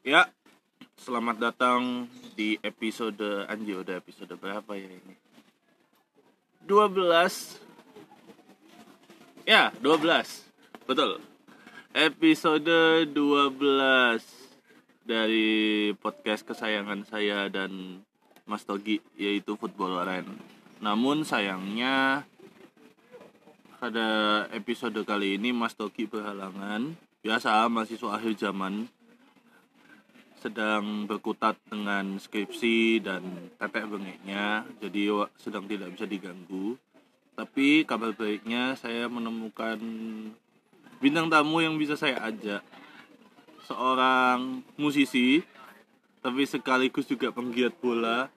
Ya, selamat datang di episode anjir udah episode berapa ya ini? 12 Ya, 12. Betul. Episode 12 dari podcast kesayangan saya dan Mas Togi yaitu Football Ren. Namun sayangnya pada episode kali ini Mas Togi berhalangan. Biasa mahasiswa akhir zaman sedang berkutat dengan skripsi dan tetek bengeknya jadi sedang tidak bisa diganggu. Tapi kabar baiknya saya menemukan bintang tamu yang bisa saya ajak. Seorang musisi tapi sekaligus juga penggiat bola.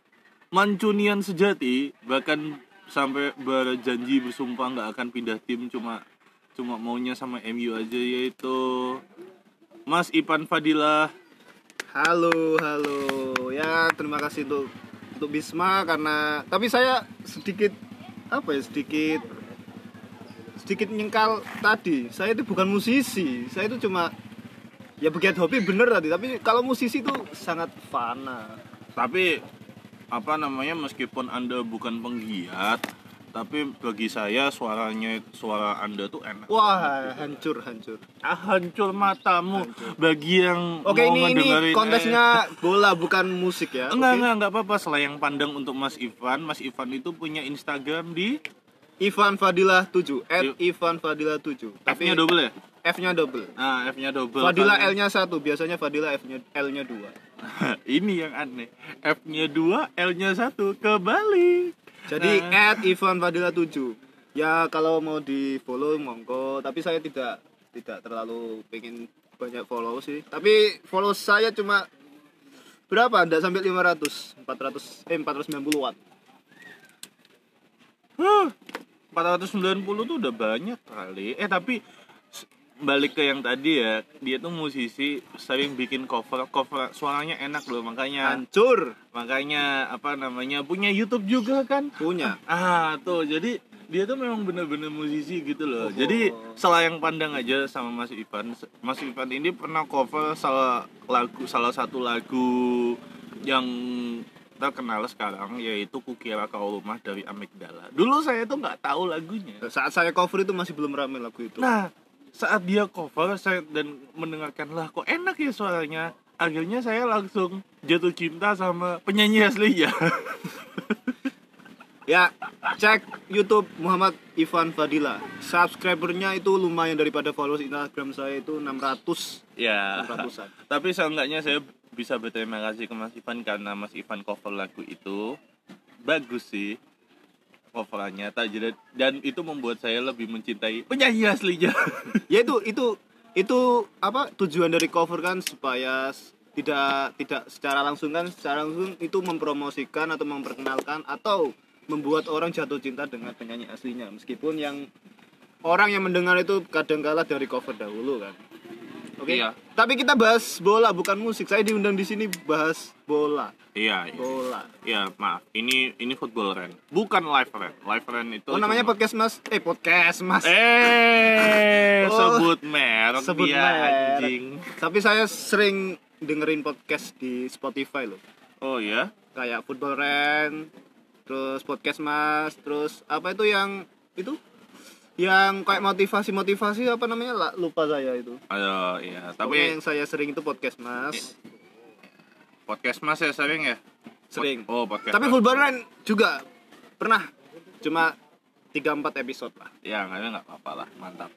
Mancunian sejati bahkan sampai berjanji bersumpah nggak akan pindah tim cuma cuma maunya sama MU aja yaitu Mas Ipan Fadilah Halo, halo. Ya, terima kasih untuk untuk Bisma karena tapi saya sedikit apa ya sedikit sedikit nyengkal tadi. Saya itu bukan musisi. Saya itu cuma ya begitu hobi bener tadi. Tapi kalau musisi itu sangat fana. tapi apa namanya meskipun anda bukan penggiat tapi bagi saya suaranya suara anda tuh enak. Wah, hancur, hancur. ah, hancur matamu. Bagi yang Oke, mau ini ini kontesnya bola bukan musik ya. eh, enggak Oke. enggak enggak apa-apa. Selayang pandang untuk Mas Ivan. Mas Ivan itu punya Instagram di? Ivan Fadilah 7 at. Ivan Fadilah 7 F-nya double ya? F-nya double. Nah F-nya double. Fadilah Kalian- L-nya satu biasanya Fadilah F-nya L-nya 2 ini yang aneh. F-nya 2 L-nya 1 kebalik Jadi Nah. at Ivan Fadila 7 Ya kalau mau di follow monggo Tapi saya tidak tidak terlalu pengen banyak follow sih Tapi follow saya cuma Berapa? Tidak sampai 500 400 Eh 490-an Huh, 490 tuh udah banyak kali. Eh tapi balik ke yang tadi ya, dia tuh musisi sering bikin cover, cover suaranya enak loh, makanya Hancur makanya apa namanya punya YouTube juga kan? Punya Ah, tuh jadi dia tuh memang bener-bener musisi gitu loh. Oh. Jadi selayang pandang aja sama Mas Ivan. Mas Ivan ini pernah cover salah lagu salah satu lagu yang terkenal sekarang yaitu Kukira Kau Rumah dari Amigdala. Dulu saya tuh nggak tahu lagunya. Saat saya cover itu masih belum rame lagu itu Nah, saat dia cover saya dan mendengarkan lah kok enak ya suaranya. Akhirnya saya langsung jatuh cinta sama penyanyi aslinya. Ya cek YouTube Muhammad Ivan Fadila Subscribernya itu lumayan daripada followers Instagram saya itu 600 ya. 600-an Tapi seenggaknya saya bisa berterima kasih ke Mas Ivan karena Mas Ivan cover lagu itu bagus sih coverannya jadi- dan itu membuat saya lebih mencintai penyanyi aslinya. ya itu itu itu apa tujuan dari cover kan supaya tidak tidak secara langsung kan secara langsung itu mempromosikan atau memperkenalkan atau membuat orang jatuh cinta dengan penyanyi aslinya. Meskipun yang orang yang mendengar itu kadangkala dari cover dahulu kan oke Iya. tapi kita bahas bola bukan musik saya diundang di sini bahas bola iya, iya. bola Iya, maaf. Ini ini football ren. Bukan live ren. Live ren itu oh namanya cuma- podcast mas eh podcast mas Eh, Oh, sebut merek sebut dia merek. anjing. tapi saya sering dengerin podcast di Spotify loh Oh ya? kayak Football Ren, terus podcast Mas, terus apa itu yang itu yang kayak motivasi-motivasi apa namanya lah lupa saya itu. Ayo, iya. Pokoknya Tapi yang saya sering itu podcast Mas, podcast Mas ya sering ya? sering. Oh, podcast. Tapi. Football Ren juga pernah cuma 3-4 episode lah. Ya, nggak nggak apa-apa lah. Mantap.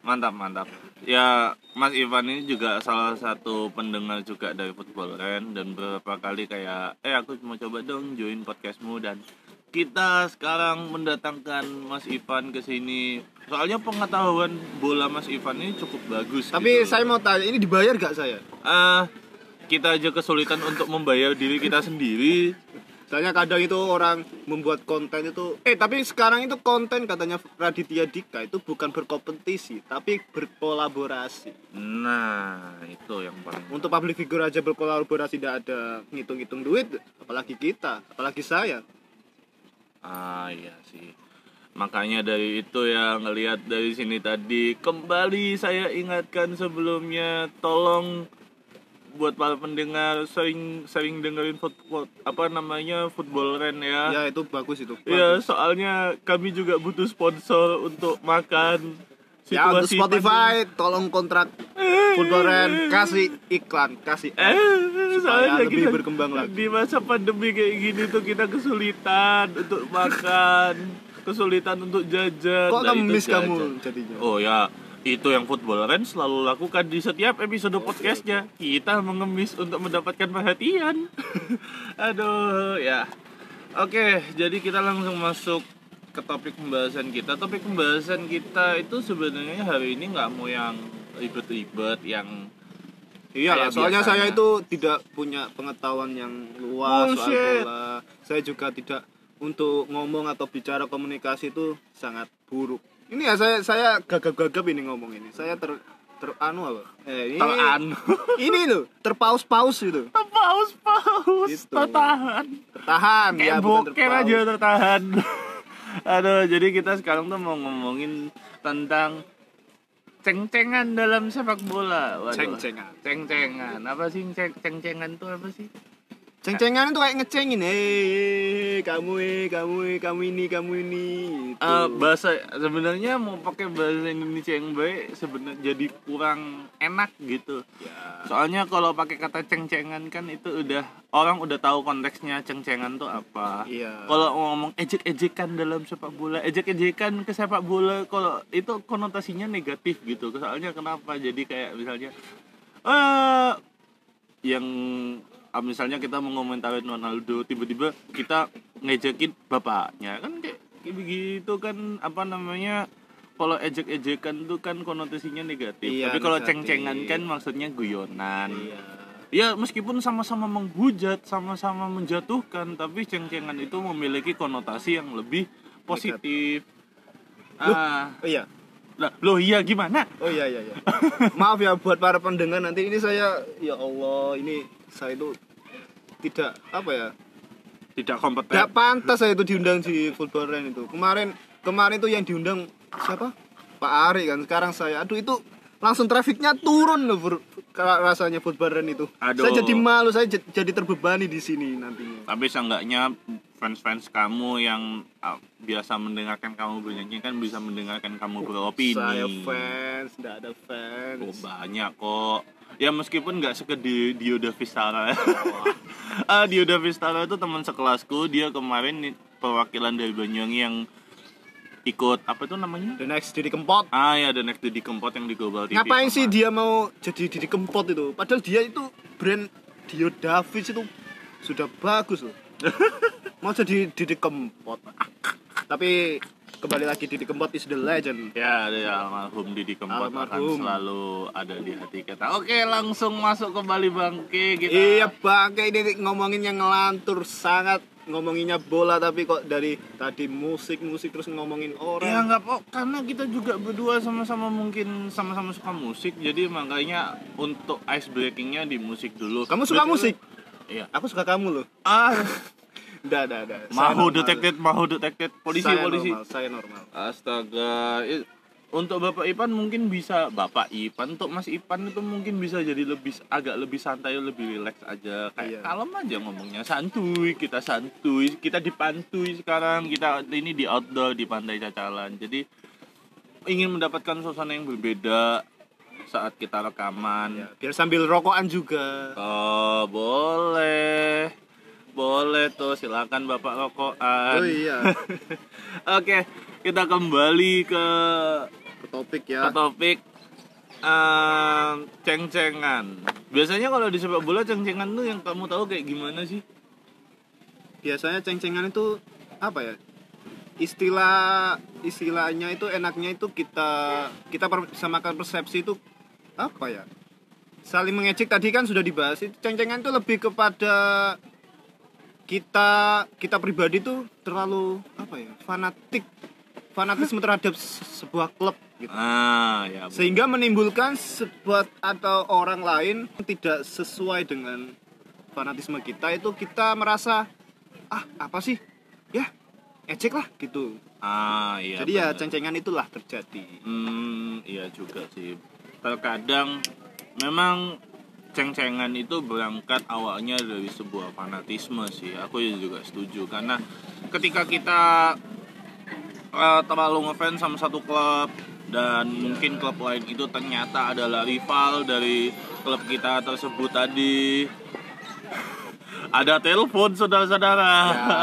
Mantap, mantap. Ya, Mas Ivan ini juga salah satu pendengar juga dari Football Ren dan beberapa kali kayak, eh aku mau coba dong join podcastmu dan kita sekarang mendatangkan Mas Ivan ke sini. Soalnya pengetahuan bola Mas Ivan ini cukup bagus. Tapi gitu. saya mau tanya, ini dibayar gak saya? Ah, kita aja kesulitan untuk membayar diri kita sendiri. Soalnya kadang itu orang membuat konten itu eh tapi sekarang itu konten katanya Raditya Dika itu bukan berkompetisi tapi berkolaborasi. Nah, itu yang paling Untuk public figure aja berkolaborasi tidak ada ngitung-ngitung duit, apalagi kita, apalagi saya. Ah iya sih. Makanya dari itu ya ngelihat dari sini tadi kembali saya ingatkan sebelumnya tolong buat para pendengar sering sering dengerin football apa namanya football ren ya. ya itu bagus itu Iya, soalnya kami juga butuh sponsor untuk makan. Ya untuk Spotify tolong kontrak Football Ren kasih iklan kasih Eh, Supaya soalnya lebih kita berkembang lagi. Di masa pandemi kayak gini tuh kita kesulitan untuk makan, kesulitan untuk jajan. kok Nah, ngemis jajan. kamu jadinya Oh ya, itu yang football Ren selalu lakukan di setiap episode podcastnya. Kita mengemis untuk mendapatkan perhatian. Aduh, ya. Oke, jadi kita langsung masuk ke topik pembahasan kita. Topik pembahasan kita itu sebenarnya hari ini nggak mau yang ribet-ribet, yang Iya lah, soalnya biasanya. saya itu tidak punya pengetahuan yang luas soal Bullshit. bola. Saya juga tidak untuk ngomong atau bicara komunikasi itu sangat buruk. Ini ya saya saya gagap-gagap ini ngomong ini. Saya ter ter anu apa? Eh, ini teranu. ini loh, terpaus-paus itu. Paus-paus, Gitu. tertahan. Tertahan Kayak ya, bukan terpaus. aja tertahan. Aduh, jadi kita sekarang tuh mau ngomongin tentang ceng-cengan dalam sepak bola. Waduh. Ceng-cengan. Ceng-cengan. Apa sih ceng- ceng-cengan tuh apa sih? Ceng-cengan itu kayak ngecengin, eh kamu eh kamu eh kamu ini kamu ini. Gitu. Eh, bahasa sebenarnya mau pakai bahasa Indonesia yang baik sebenarnya jadi kurang enak gitu. ya. Soalnya kalau pakai kata ceng-cengan kan itu udah orang udah tahu konteksnya ceng-cengan tuh apa. Iya. Kalau ngomong ejek-ejekan dalam sepak bola, ejek-ejekan ke sepak bola kalau itu konotasinya negatif gitu. Soalnya kenapa? Jadi kayak misalnya eh yang ah, misalnya kita mau ngomentarin Ronaldo tiba-tiba kita ngejekin bapaknya kan kayak, kayak begitu kan apa namanya kalau ejek-ejekan tuh kan konotasinya negatif Iya, tapi kalau ceng-cengan kan maksudnya guyonan Iya. ya meskipun sama-sama menghujat sama-sama menjatuhkan tapi ceng-cengan itu memiliki konotasi yang lebih positif Loh. ah Oh iya. Lah loh iya gimana? Oh iya iya iya. Maaf ya buat para pendengar nanti ini saya ya Allah ini saya itu tidak apa ya? Tidak kompeten. Tidak pantas saya itu diundang di football Rain itu. Kemarin kemarin itu yang diundang siapa? Pak Ari kan sekarang saya. Aduh itu langsung trafiknya turun loh Bro. Rasanya football Rain itu Aduh. saya jadi malu saya jadi terbebani di sini nantinya tapi seenggaknya fans-fans kamu yang ah, biasa mendengarkan kamu bernyanyi kan bisa mendengarkan kamu beropini saya fans tidak ada fans Oh, banyak kok. Ya meskipun nggak segede Dioda Vistara. ah, Dioda Vistara itu teman sekelasku. Dia kemarin perwakilan dari Banyuwangi yang ikut apa itu namanya? the next Didi Kempot Ah ya, The Next Didi Kempot yang di Global TV. ngapain sih dia mau jadi Didi Kempot itu padahal dia itu brand Dio Davids itu sudah bagus loh mau jadi Didi Kempot tapi kembali lagi Didi Kempot is the legend Ya, ada ya, almarhum Didi Kempot akan Almarhum. selalu ada di hati kita. Oke, langsung masuk kembali bangke kita. iya bangke ini ngomongin yang ngelantur sangat ngomonginnya bola tapi kok dari tadi musik musik terus ngomongin Ya orang nggak kok karena kita juga berdua sama-sama mungkin sama-sama suka musik jadi makanya untuk ice breakingnya di musik dulu. kamu suka Betul. musik Iya. aku suka kamu loh Ah, nggak, nggak. Saya mahu detected, mahu detected, polisi, saya polisi. normal, saya normal Astaga, untuk Bapak Ipan mungkin bisa Bapak Ipan, untuk Mas Ipan itu mungkin bisa jadi lebih agak lebih santai, lebih rileks aja. Kayak Iya. kalem aja ngomongnya, santuy, kita santuy, kita dipantui sekarang, kita ini di outdoor di Pantai Cacalan. Jadi ingin mendapatkan suasana yang berbeda saat kita rekaman. ya, biar sambil rokokan juga Oh, boleh. Boleh tuh, silakan Bapak rokokan. oh iya Oke, kita kembali ke, ke topik ke ya topik ehm, ceng-cengan. Biasanya kalau di sepak bola ceng-cengan tuh yang kamu tahu kayak gimana sih? biasanya ceng-cengan itu apa ya? Istilah istilahnya itu enaknya itu kita kita samakan persepsi itu apa ya? Saling mengejek tadi kan sudah dibahas itu ceng-cengan itu lebih kepada kita kita pribadi tuh terlalu apa ya? Fanatik. Fanatisme terhadap se- sebuah klub gitu Ah, ya. Sehingga menimbulkan sebuah atau orang lain tidak sesuai dengan fanatisme kita itu kita merasa ah apa sih ya ejek lah gitu Ah, iya. jadi ya benar. ceng-cengan itulah terjadi Hmm, iya juga sih. Terkadang memang ceng-cengan itu berangkat awalnya dari sebuah fanatisme sih aku juga setuju karena ketika kita uh, terlalu ngefans sama satu klub dan mungkin klub lain itu ternyata adalah rival dari klub kita tersebut tadi. Ada telepon saudara-saudara. Ya,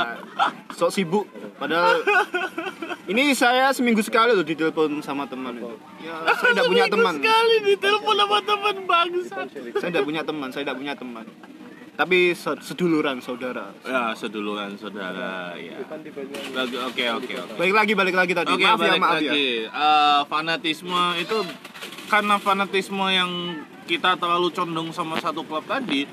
sok sibuk. Padahal ini saya seminggu sekali loh ditelepon sama teman itu. Ya saya tidak punya teman. sekali ditelepon sama teman bangsa saya tidak punya teman saya tidak punya teman tapi se- seduluran saudara ya seduluran saudara ya oke oke oke balik lagi balik lagi tadi Oke, maaf ya balik maaf ya lagi. Eh, fanatisme itu karena fanatisme yang kita terlalu condong sama satu klub tadi,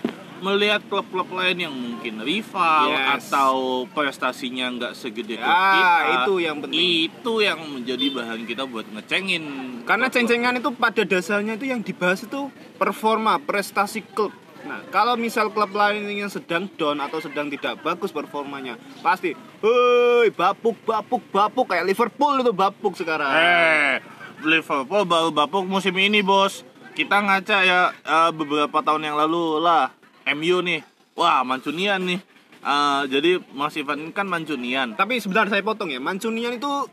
melihat klub-klub lain yang mungkin rival Yes. atau prestasinya nggak segede Ya, kita, itu yang penting. Itu yang menjadi bahan kita buat ngecengin. karena ceng-cengan itu pada dasarnya itu yang dibahas itu performa prestasi klub nah kalau misal klub lain yang sedang down atau sedang tidak bagus performanya pasti hei bapuk bapuk bapuk kayak Liverpool itu bapuk sekarang Eh, Liverpool baru bapuk musim ini, Bos. Kita ngaca ya eh, beberapa tahun yang lalu lah MU nih. Wah, Mancunian nih. Eh, jadi Mas Ivan kan Mancunian. Tapi sebentar saya potong ya. Mancunian itu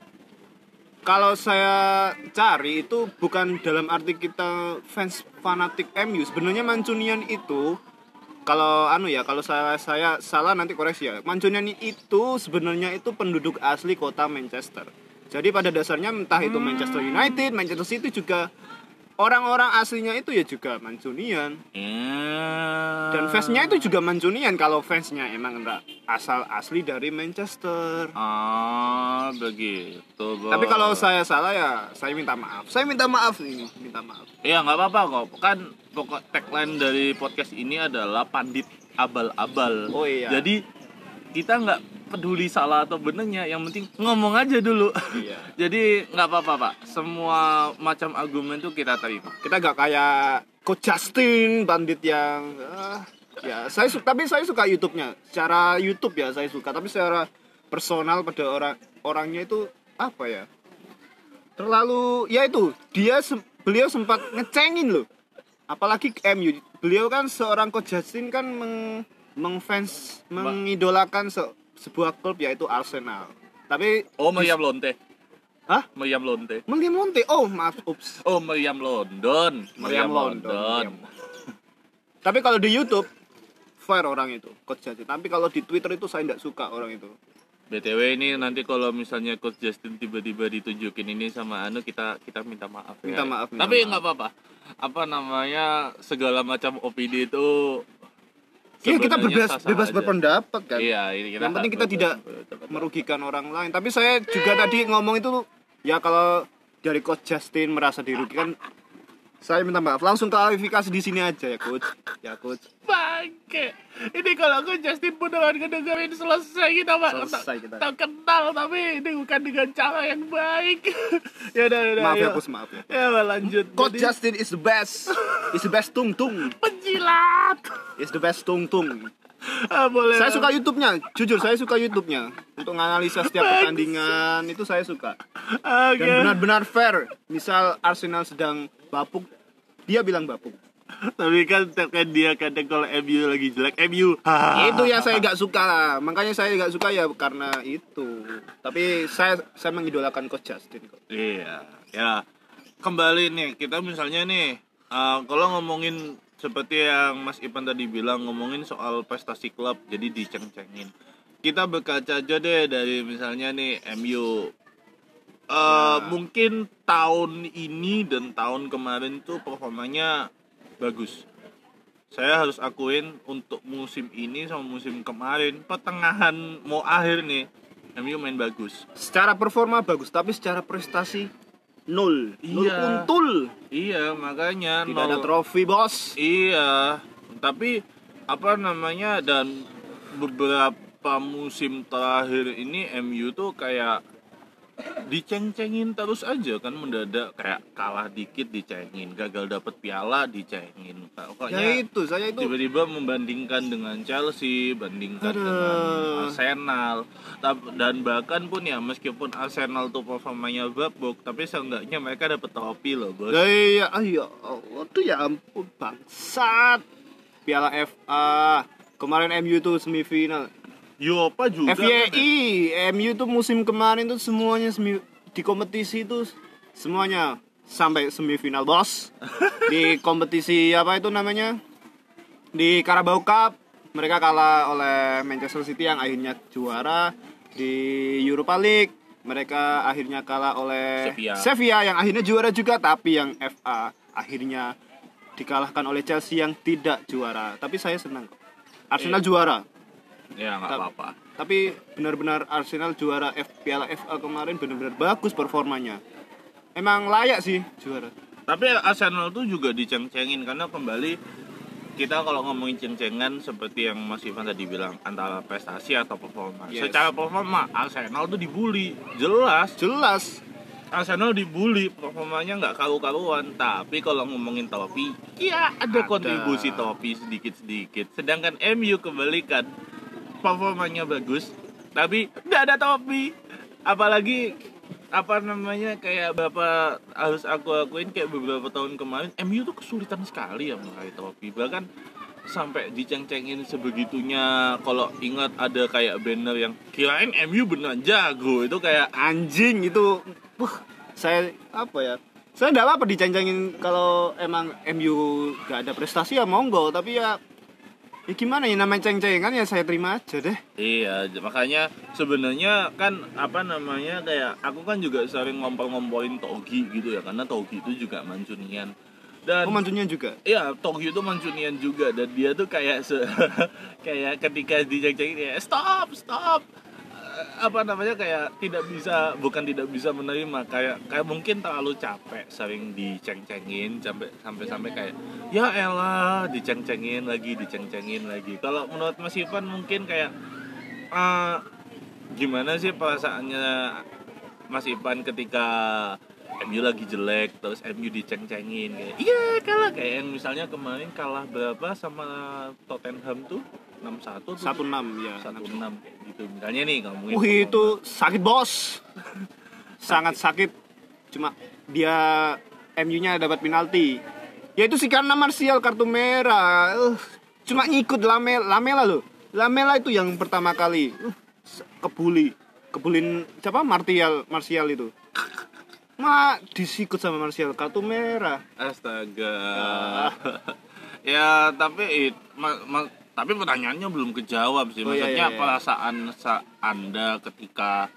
kalau saya cari itu bukan dalam arti kita fans fanatik MU. Sebenarnya Mancunian itu kalau anu ya, kalau saya saya salah nanti koreksi ya. Mancunian itu sebenarnya itu penduduk asli kota Manchester. Jadi pada dasarnya entah itu Manchester United, Manchester City juga orang-orang aslinya itu ya juga Mancunian. Ya. Dan fansnya itu juga Mancunian kalau fansnya emang enggak asal asli dari Manchester. Ah, begitu. Bos. Tapi kalau saya salah ya saya minta maaf. Saya minta maaf ini, minta maaf. Iya nggak apa-apa kok. Kan pokok tagline dari podcast ini adalah pandit abal-abal. Oh iya. Jadi kita nggak peduli salah atau benernya, yang penting ngomong aja dulu. Iya. Jadi nggak apa-apa pak. Semua macam argumen tuh kita terima. Kita gak kayak Coach Justin bandit yang ah, ya saya suka tapi saya suka YouTube-nya. Secara YouTube ya saya suka, tapi secara personal pada orang orangnya itu apa ya? Terlalu ya itu, dia se- beliau sempat ngecengin loh. Apalagi MU. Beliau kan seorang Coach Justin kan meng mengfans mengidolakan se- sebuah klub yaitu Arsenal. Tapi Oh Meriam Lonte. Hah? Meriam Lonte. William Monte. Oh, maaf. Ups. Oh Meriam London. Meriam London. Meriam. Tapi kalau di YouTube fair orang itu, Coach Justin. Tapi kalau di Twitter itu saya tidak suka orang itu. BTW ini nanti kalau misalnya Coach Justin tiba-tiba ditunjukin ini sama Anu kita kita minta maaf ya. Minta maaf, minta Tapi maaf. nggak apa-apa. Apa namanya segala macam opini itu Iya kita bebas bebas aja. berpendapat kan. Iya, ini kita Yang penting kita tidak merugikan orang lain. Tapi saya juga tadi ngomong itu ya kalau dari Coach Justin merasa dirugikan saya minta maaf. Langsung klarifikasi di sini aja ya Coach. Ya Coach. Bangke. Ini kalau aku Justin beneran ngedengerin selesai kita Pak. Selesai kita. Tak kenal tapi ini bukan dengan cara yang baik. ya udah udah. Maaf ya. Coach, maaf ya. Ya lanjut. Coach Jadi, Justin is the best. Is the best tung tung. penjilat. Is the best tung tung. Ah, boleh. Saya suka YouTube-nya, jujur saya suka YouTube-nya. Untuk menganalisa setiap pertandingan itu saya suka. Oke. Dan benar-benar fair. Misal Arsenal sedang bapuk, dia bilang bapuk. Tapi kan terkait dia kadang kalau MU lagi jelek MU. itu yang saya nggak suka lah. Makanya saya nggak suka ya karena itu. Tapi saya saya mengidolakan Coach Justin kok. Iya, ya. Kembali nih, kita misalnya nih, eh, kalau ngomongin seperti yang Mas Ipan tadi bilang, ngomongin soal prestasi klub, jadi diceng-cengin. Kita berkaca aja deh dari misalnya nih MU. Eh, Mungkin tahun ini dan tahun kemarin tuh performanya bagus. Saya harus akuin untuk musim ini sama musim kemarin, pertengahan mau akhir nih, MU main bagus. Secara performa bagus, tapi secara prestasi nol. Nol Iya. kuntul. Iya, makanya Tidak ada nol- trofi, Bos. Iya, tapi apa namanya dan beberapa musim terakhir ini MU tuh kayak diceng-cengin terus aja kan mendadak kayak kalah dikit dicengin. Gagal dapet piala dicengin. Pokoknya ya itu saya itu tiba-tiba membandingkan dengan Chelsea, bandingkan Aduh. dengan Arsenal, dan bahkan pun ya meskipun Arsenal tuh performanya babuk, tapi seenggaknya mereka dapat topi loh bos. ya iya ah, ya Allah tuh ya ampun bangsat. Piala FA kemarin MU tuh semifinal Yopa juga. kan ya? FYI MU tuh musim kemarin tuh semuanya semi, di kompetisi itu semuanya sampai semifinal bos di kompetisi apa itu namanya di Carabao Cup mereka kalah oleh Manchester City yang akhirnya juara di Europa League mereka akhirnya kalah oleh Sevilla. yang akhirnya juara juga tapi yang FA akhirnya dikalahkan oleh Chelsea yang tidak juara tapi saya senang kok Arsenal Iya. juara Ya nggak apa-apa. tapi benar-benar Arsenal juara F Piala FA kemarin benar-benar bagus performanya. Emang layak sih juara. Tapi Arsenal tuh juga diceng-cengin karena kembali kita kalau ngomongin ceng-cengan seperti yang Mas Ivan tadi bilang antara prestasi atau performa. Yes. Secara performa Arsenal tuh dibully, jelas. Jelas. Arsenal dibully, performanya nggak karu-karuan. Tapi kalau ngomongin topi, ya ada, Ada. kontribusi topi sedikit-sedikit. Sedangkan MU kebalikan, performanya bagus, tapi nggak ada topi. Apalagi apa namanya kayak bapak harus aku akuin kayak beberapa tahun kemarin MU tuh kesulitan sekali ya meraih topi bahkan sampai diceng-cengin sebegitunya kalau ingat ada kayak banner yang kirain MU beneran jago itu kayak Anjing itu. Wah, saya apa ya? Saya enggak apa-apa diceng-cengin kalau emang MU gak ada prestasi ya monggo, tapi ya ya gimana ya namanya ceng-cengan ya saya terima aja deh. Iya, makanya sebenarnya kan apa namanya kayak aku kan juga sering ngompol-ngompolin Togi gitu ya karena Togi itu juga Mancunian. Dan Oh mantunya juga. Iya, Togi itu Mancunian juga dan dia tuh kayak se kayak ketika diceng-cengin kayak stop, stop. Apa namanya kayak tidak bisa bukan tidak bisa menerima kayak kayak mungkin terlalu capek sering diceng-cengin sampai sampai sampai kayak ya elah diceng-cengin lagi diceng-cengin lagi. Kalau menurut Mas Ivan mungkin kayak eh, gimana sih perasaannya Mas Ivan ketika MU lagi jelek terus MU diceng-cengin kayak iya kalah. Kayak yang misalnya kemarin kalah berapa sama Tottenham tuh 6-1 tuh 16 ya. 16 kayak gitu misalnya nih ngomongin Wih itu sakit bos. Sangat sakit. Cuma dia MU-nya dapat penalti. Ya itu sih karena Martial kartu merah. Uh, cuma ngikut Lamela, Lamela loh. Lamela itu yang pertama kali uh, kebuli. Kebulin siapa? Martial, Martial itu. Ma disikut sama Martial kartu merah. astaga ya tapi it- ma- ma- tapi pertanyaannya belum kejawab sih Oh, iya, maksudnya iya, iya. perasaan sa- anda ketika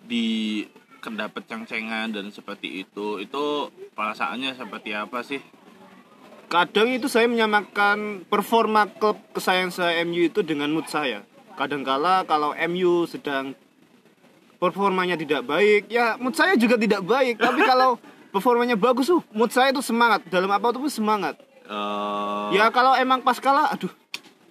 di kedapet ceng-cengan dan seperti itu itu perasaannya seperti apa sih Kadang itu saya menyamakan performa klub kesayangan saya MU itu dengan mood saya. Kadangkala kalau MU sedang performanya tidak baik, ya mood saya juga tidak baik. Tapi kalau performanya bagus, uh, mood saya itu semangat. Dalam apa pun semangat. Eh, Ya kalau emang pas kalah, aduh,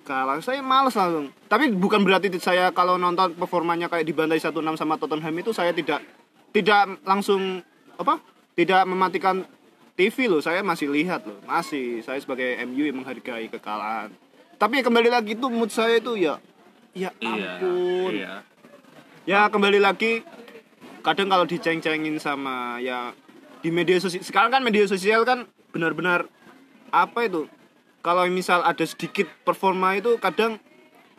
kalah saya males langsung. Tapi bukan berarti saya kalau nonton performanya kayak dibantai 1-6 sama Tottenham itu saya tidak tidak langsung apa? Tidak mematikan TV loh, saya masih lihat loh. Masih saya sebagai MU yang menghargai kekalahan. Tapi kembali lagi itu mood saya itu ya ya iya ampun. iya Ya kembali lagi kadang kalau diceng-cengin sama ya di media sosial sekarang kan media sosial kan benar-benar apa itu kalau misal ada sedikit performa itu kadang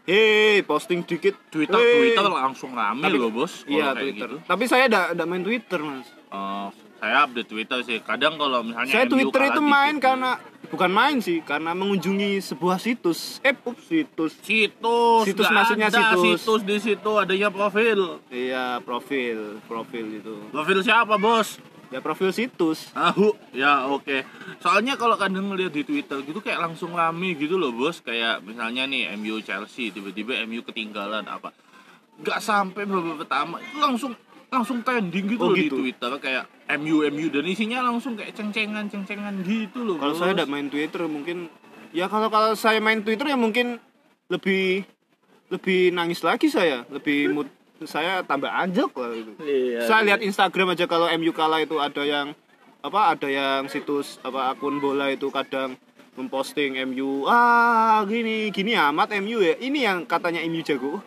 hei posting dikit Twitter. "Hey." Twitter langsung rame Tapi- loh bos iya Twitter. gitu. tapi saya tidak main Twitter mas. Eh, saya update Twitter sih. Kadang kalau misalnya saya MU Twitter itu dikit main nih. karena bukan main sih karena mengunjungi sebuah situs. Eh up, situs. Situs Situs maksudnya ada situs. situs di situ adanya profil. Iya profil profil itu. Profil siapa bos ya profil situs Tahu, ya oke. Soalnya kalau kadang ngeliat di Twitter gitu kayak langsung rame gitu loh bos. Kayak misalnya nih MU Chelsea, tiba-tiba MU ketinggalan apa. Gak sampai babak pertama itu langsung langsung trending gitu Oh, loh gitu. di Twitter kayak MU MU dan isinya langsung kayak ceng-cengan ceng-cengan gitu loh. Kalau saya tidak main Twitter mungkin ya kalau kalau saya main Twitter ya mungkin lebih lebih nangis lagi saya, lebih mood saya tambah anjok lah itu. Iya. saya lihat Instagram aja kalau MU kalah itu ada yang apa ada yang situs apa akun bola itu kadang memposting MU ah gini gini amat MU ya ini yang katanya MU jago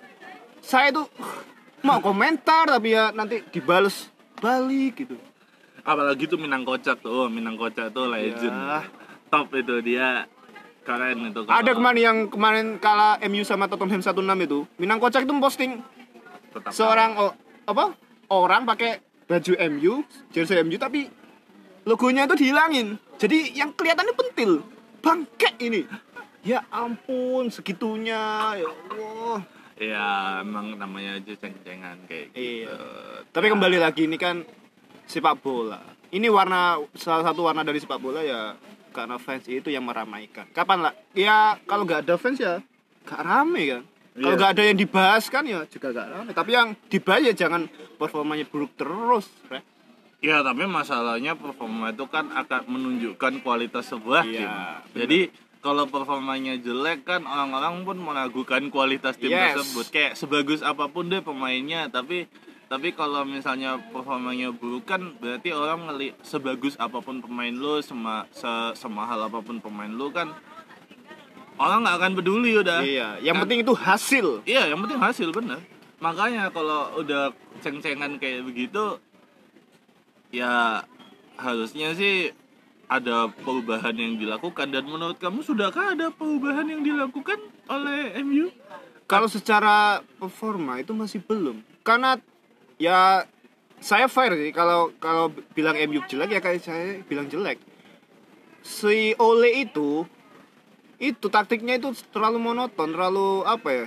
saya tuh mau komentar tapi ya nanti dibales balik gitu apalagi tuh Minang Kocak tuh, oh, Minang Kocak tuh legend. Ya. Top itu dia keren itu. ada kalau kemarin yang kemarin kalah MU sama Tottenham 1-6 itu Minang Kocak itu posting tetap seorang oh, apa? Orang pakai baju MU jersey MU tapi logonya itu dihilangin. Jadi yang kelihatannya pentil. Bangke ini. Ya ampun segitunya ya Allah. Ya emang namanya aja ceng-cengan kayak gitu. Iya. tapi kembali lagi ini kan sepak bola. Ini warna salah satu warna dari sepak bola ya karena fans itu yang meramaikan. Kapan lah? Ya kalau nggak ada fans ya gak rame kan kalau Iya. nggak ada yang dibahas kan ya juga gak rame tapi yang dibahas ya jangan performanya buruk terus Rek. Ya tapi masalahnya performa itu kan akan menunjukkan kualitas sebuah Iya, tim. Jadi kalau performanya jelek kan orang-orang pun meragukan kualitas tim Yes. tersebut. Kayak sebagus apa pun deh pemainnya, tapi tapi kalau misalnya performanya buruk kan berarti orang ngeli sebagus apa pun pemain lu, sema, se- semahal apa pun pemain lu kan orang nggak akan peduli udah. iya yang Kan- penting itu hasil Iya, yang penting hasil bener. Makanya kalau udah ceng-cengan kayak begitu, ya harusnya sih ada perubahan yang dilakukan dan menurut kamu sudahkah ada perubahan yang dilakukan oleh MU? kalau secara performa itu masih belum karena ya saya fair sih kalau kalau bilang MU jelek ya kayak saya bilang jelek si Ole itu itu taktiknya itu terlalu monoton terlalu apa ya?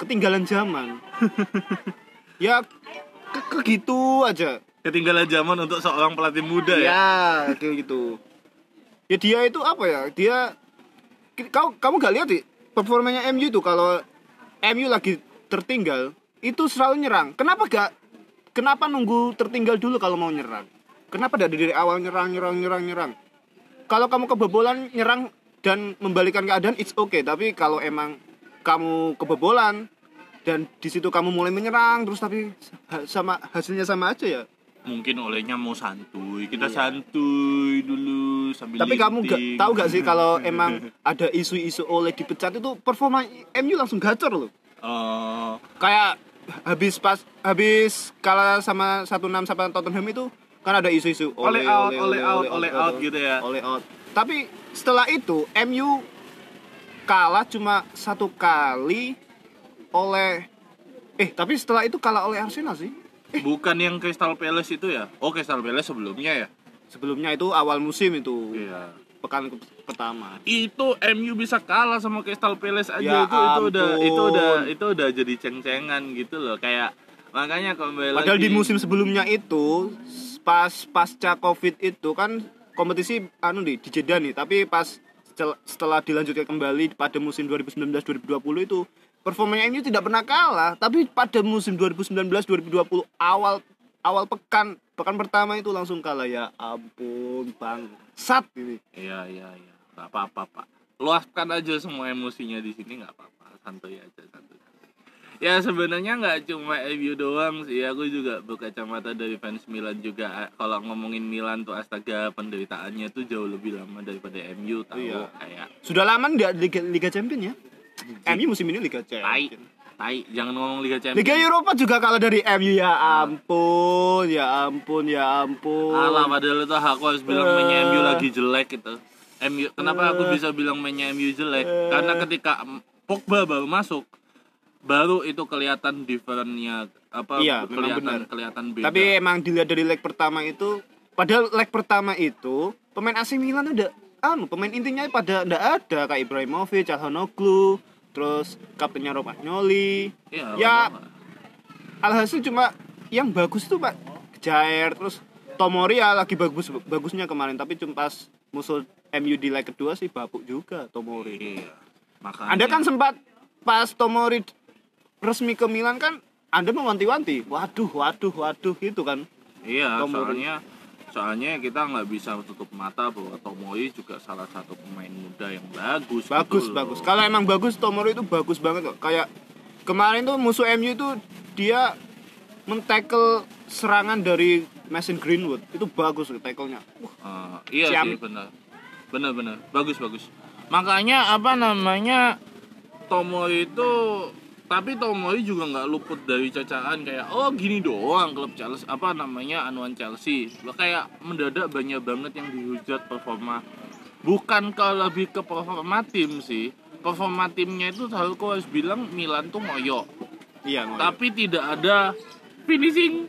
Ketinggalan zaman. Ya ke, ke gitu aja. Ketinggalan zaman untuk seorang pelatih muda ya. ya kayak gitu. Ya dia itu apa ya? Dia kau kamu gak lihat sih performanya MU itu kalau MU lagi tertinggal itu selalu nyerang. Kenapa gak kenapa nunggu tertinggal dulu kalau mau nyerang? Kenapa dari dari awal nyerang nyerang nyerang nyerang? Kalau kamu kebobolan nyerang dan membalikan keadaan it's okay tapi kalau emang kamu kebobolan dan di situ kamu mulai menyerang terus tapi sama hasilnya sama aja ya Mungkin olehnya mau santuy, kita Iya. santuy dulu sambil Tapi kamu gak tahu gak sih kalau emang ada isu-isu oleh dipecat itu performa MU langsung gacor loh. Oh, Kayak habis pas habis kalah sama 1-6 sama Tottenham itu kan ada isu-isu Oleh out, oleh out, oleh out gitu ya. Oleh out. Tapi setelah itu MU kalah cuma satu kali oleh eh tapi setelah itu kalah oleh Arsenal sih. bukan yang Crystal Palace itu ya? Oh, Crystal Palace sebelumnya ya? Sebelumnya itu awal musim itu Iya. pekan ke- pertama. itu MU bisa kalah sama Crystal Palace aja Ya itu itu udah itu udah itu udah jadi ceng-cengan gitu loh kayak makanya kembali Padahal lagi di musim sebelumnya itu pas pasca covid itu kan kompetisi anu nih di Jeddah nih, tapi pas setel- setelah dilanjutkan kembali pada musim 2019-2020 itu performanya MU tidak pernah kalah, tapi pada musim 2019-2020 awal awal pekan pekan pertama itu langsung kalah. Ya ampun bang sat ini. Iya iya iya. Nggak apa-apa pak. Luaskan aja semua emosinya di sini nggak apa-apa. Santuy aja santuy. Ya sebenarnya nggak cuma MU doang sih aku juga berkacamata dari fans Milan juga kalau ngomongin Milan tuh astaga penderitaannya tuh jauh lebih lama daripada MU tahu Iya. kayak sudah lama nggak Liga, Liga Champion ya MU musim ini Liga tai Champion tai jangan ngomong Liga Champions Liga Eropa juga kalah dari MU ya ampun, ya ampun, ya ampun. Alah padahal itu aku harus bilang Eh. mainnya MU lagi jelek gitu. MU kenapa aku bisa bilang mainnya MU jelek? Eh. Karena ketika Pogba baru masuk baru itu kelihatan differentnya apa Iya, kelihatan benar. kelihatan beda. Tapi emang dilihat dari leg pertama itu, padahal leg pertama itu pemain AC Milan udah anu pemain intinya pada ndak ada kayak Ibrahimovic, Calhanoglu, terus kaptennya Romagnoli. ya, ya, Alhasil cuma yang bagus itu Pak Jair terus Tomori ya lagi bagus bagusnya kemarin tapi cuma pas musuh MU di leg kedua sih bapuk juga Tomori. iya. Makanya Anda kan sempat pas Tomori resmi ke Milan kan Anda mewanti-wanti, waduh, waduh, waduh gitu kan. iya Tomori. soalnya soalnya kita nggak bisa tutup mata bahwa Tomori juga salah satu pemain muda yang bagus. Bagus, gitu bagus. Kalau emang bagus Tomori itu bagus banget kok. Kayak kemarin tuh musuh MU itu dia men-tackle serangan dari Mason Greenwood itu bagus tackle-nya. Ah, iya Siam. sih benar benar benar bagus bagus makanya apa namanya Tomori itu tapi Tomori juga nggak luput dari cacaan kayak oh gini doang klub Chelsea apa namanya anuan Chelsea. Kayak mendadak banyak banget yang dihujat performa. Bukan kalau lebih ke performa tim sih. Performa timnya itu selalu kau harus bilang Milan tuh ngoyo Iya, Ngoyo. tapi tidak ada finishing.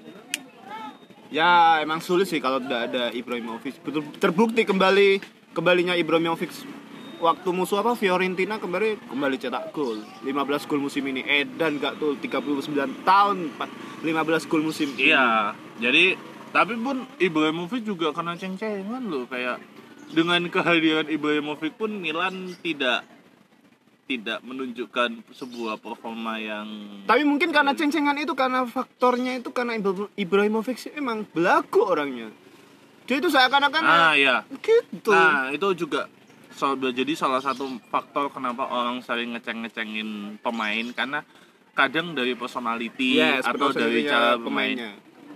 Ya emang sulit sih kalau tidak ada Ibrahimovic. Terbukti kembali kembalinya Ibrahimovic waktu musuh apa Fiorentina kembali kembali cetak gol 15 gol musim ini Edan gak tuh 39 tahun Pak. 15 gol musim ini. Iya, jadi tapi pun Ibrahimovic juga kena ceng-cengan loh kayak dengan kehadiran Ibrahimovic pun Milan tidak tidak menunjukkan sebuah performa yang Tapi mungkin karena ceng-cengan itu karena faktornya itu karena Ibra- Ibrahimovic sih emang belagu orangnya. Dia itu seakan-akan ah ya. gitu. Nah, itu juga so- jadi salah satu faktor kenapa orang sering ngeceng-ngecengin pemain karena kadang dari personality Yes, atau dari cara bermain. pemainnya.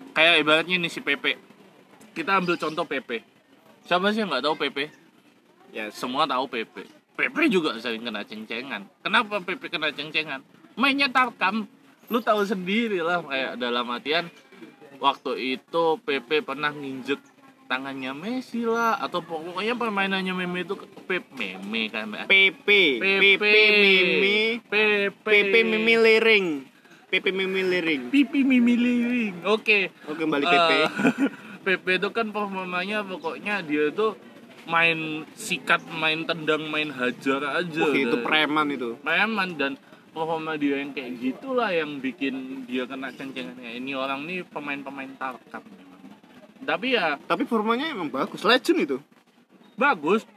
Kayak ibaratnya nih si Pepe. Kita ambil contoh Pepe. Siapa sih yang nggak tahu Pepe? Yes. semua tahu Pepe. Pepe juga sering kena ceng-cengan. Kenapa Pepe kena ceng-cengan? Mainnya tarkam. Lu tahu sendiri lah kayak dalam artian waktu itu Pepe pernah nginjek tangannya Messi lah atau pokoknya permainannya Meme itu Pepe Meme kan PP, PP Pepe PP Mimi liring. PP Mimi liring. Pipi Mimi liring. Oke. Oke, kembali PP. Eh, Pepe itu kan performanya pokoknya dia itu main sikat, main tendang, main hajar aja. Wah, itu preman itu. preman dan performa dia yang kayak gitulah yang bikin dia kena ceng-cengan ini orang nih pemain-pemain tarkam. Tapi ya Tapi formanya emang bagus. Legend itu. bagus.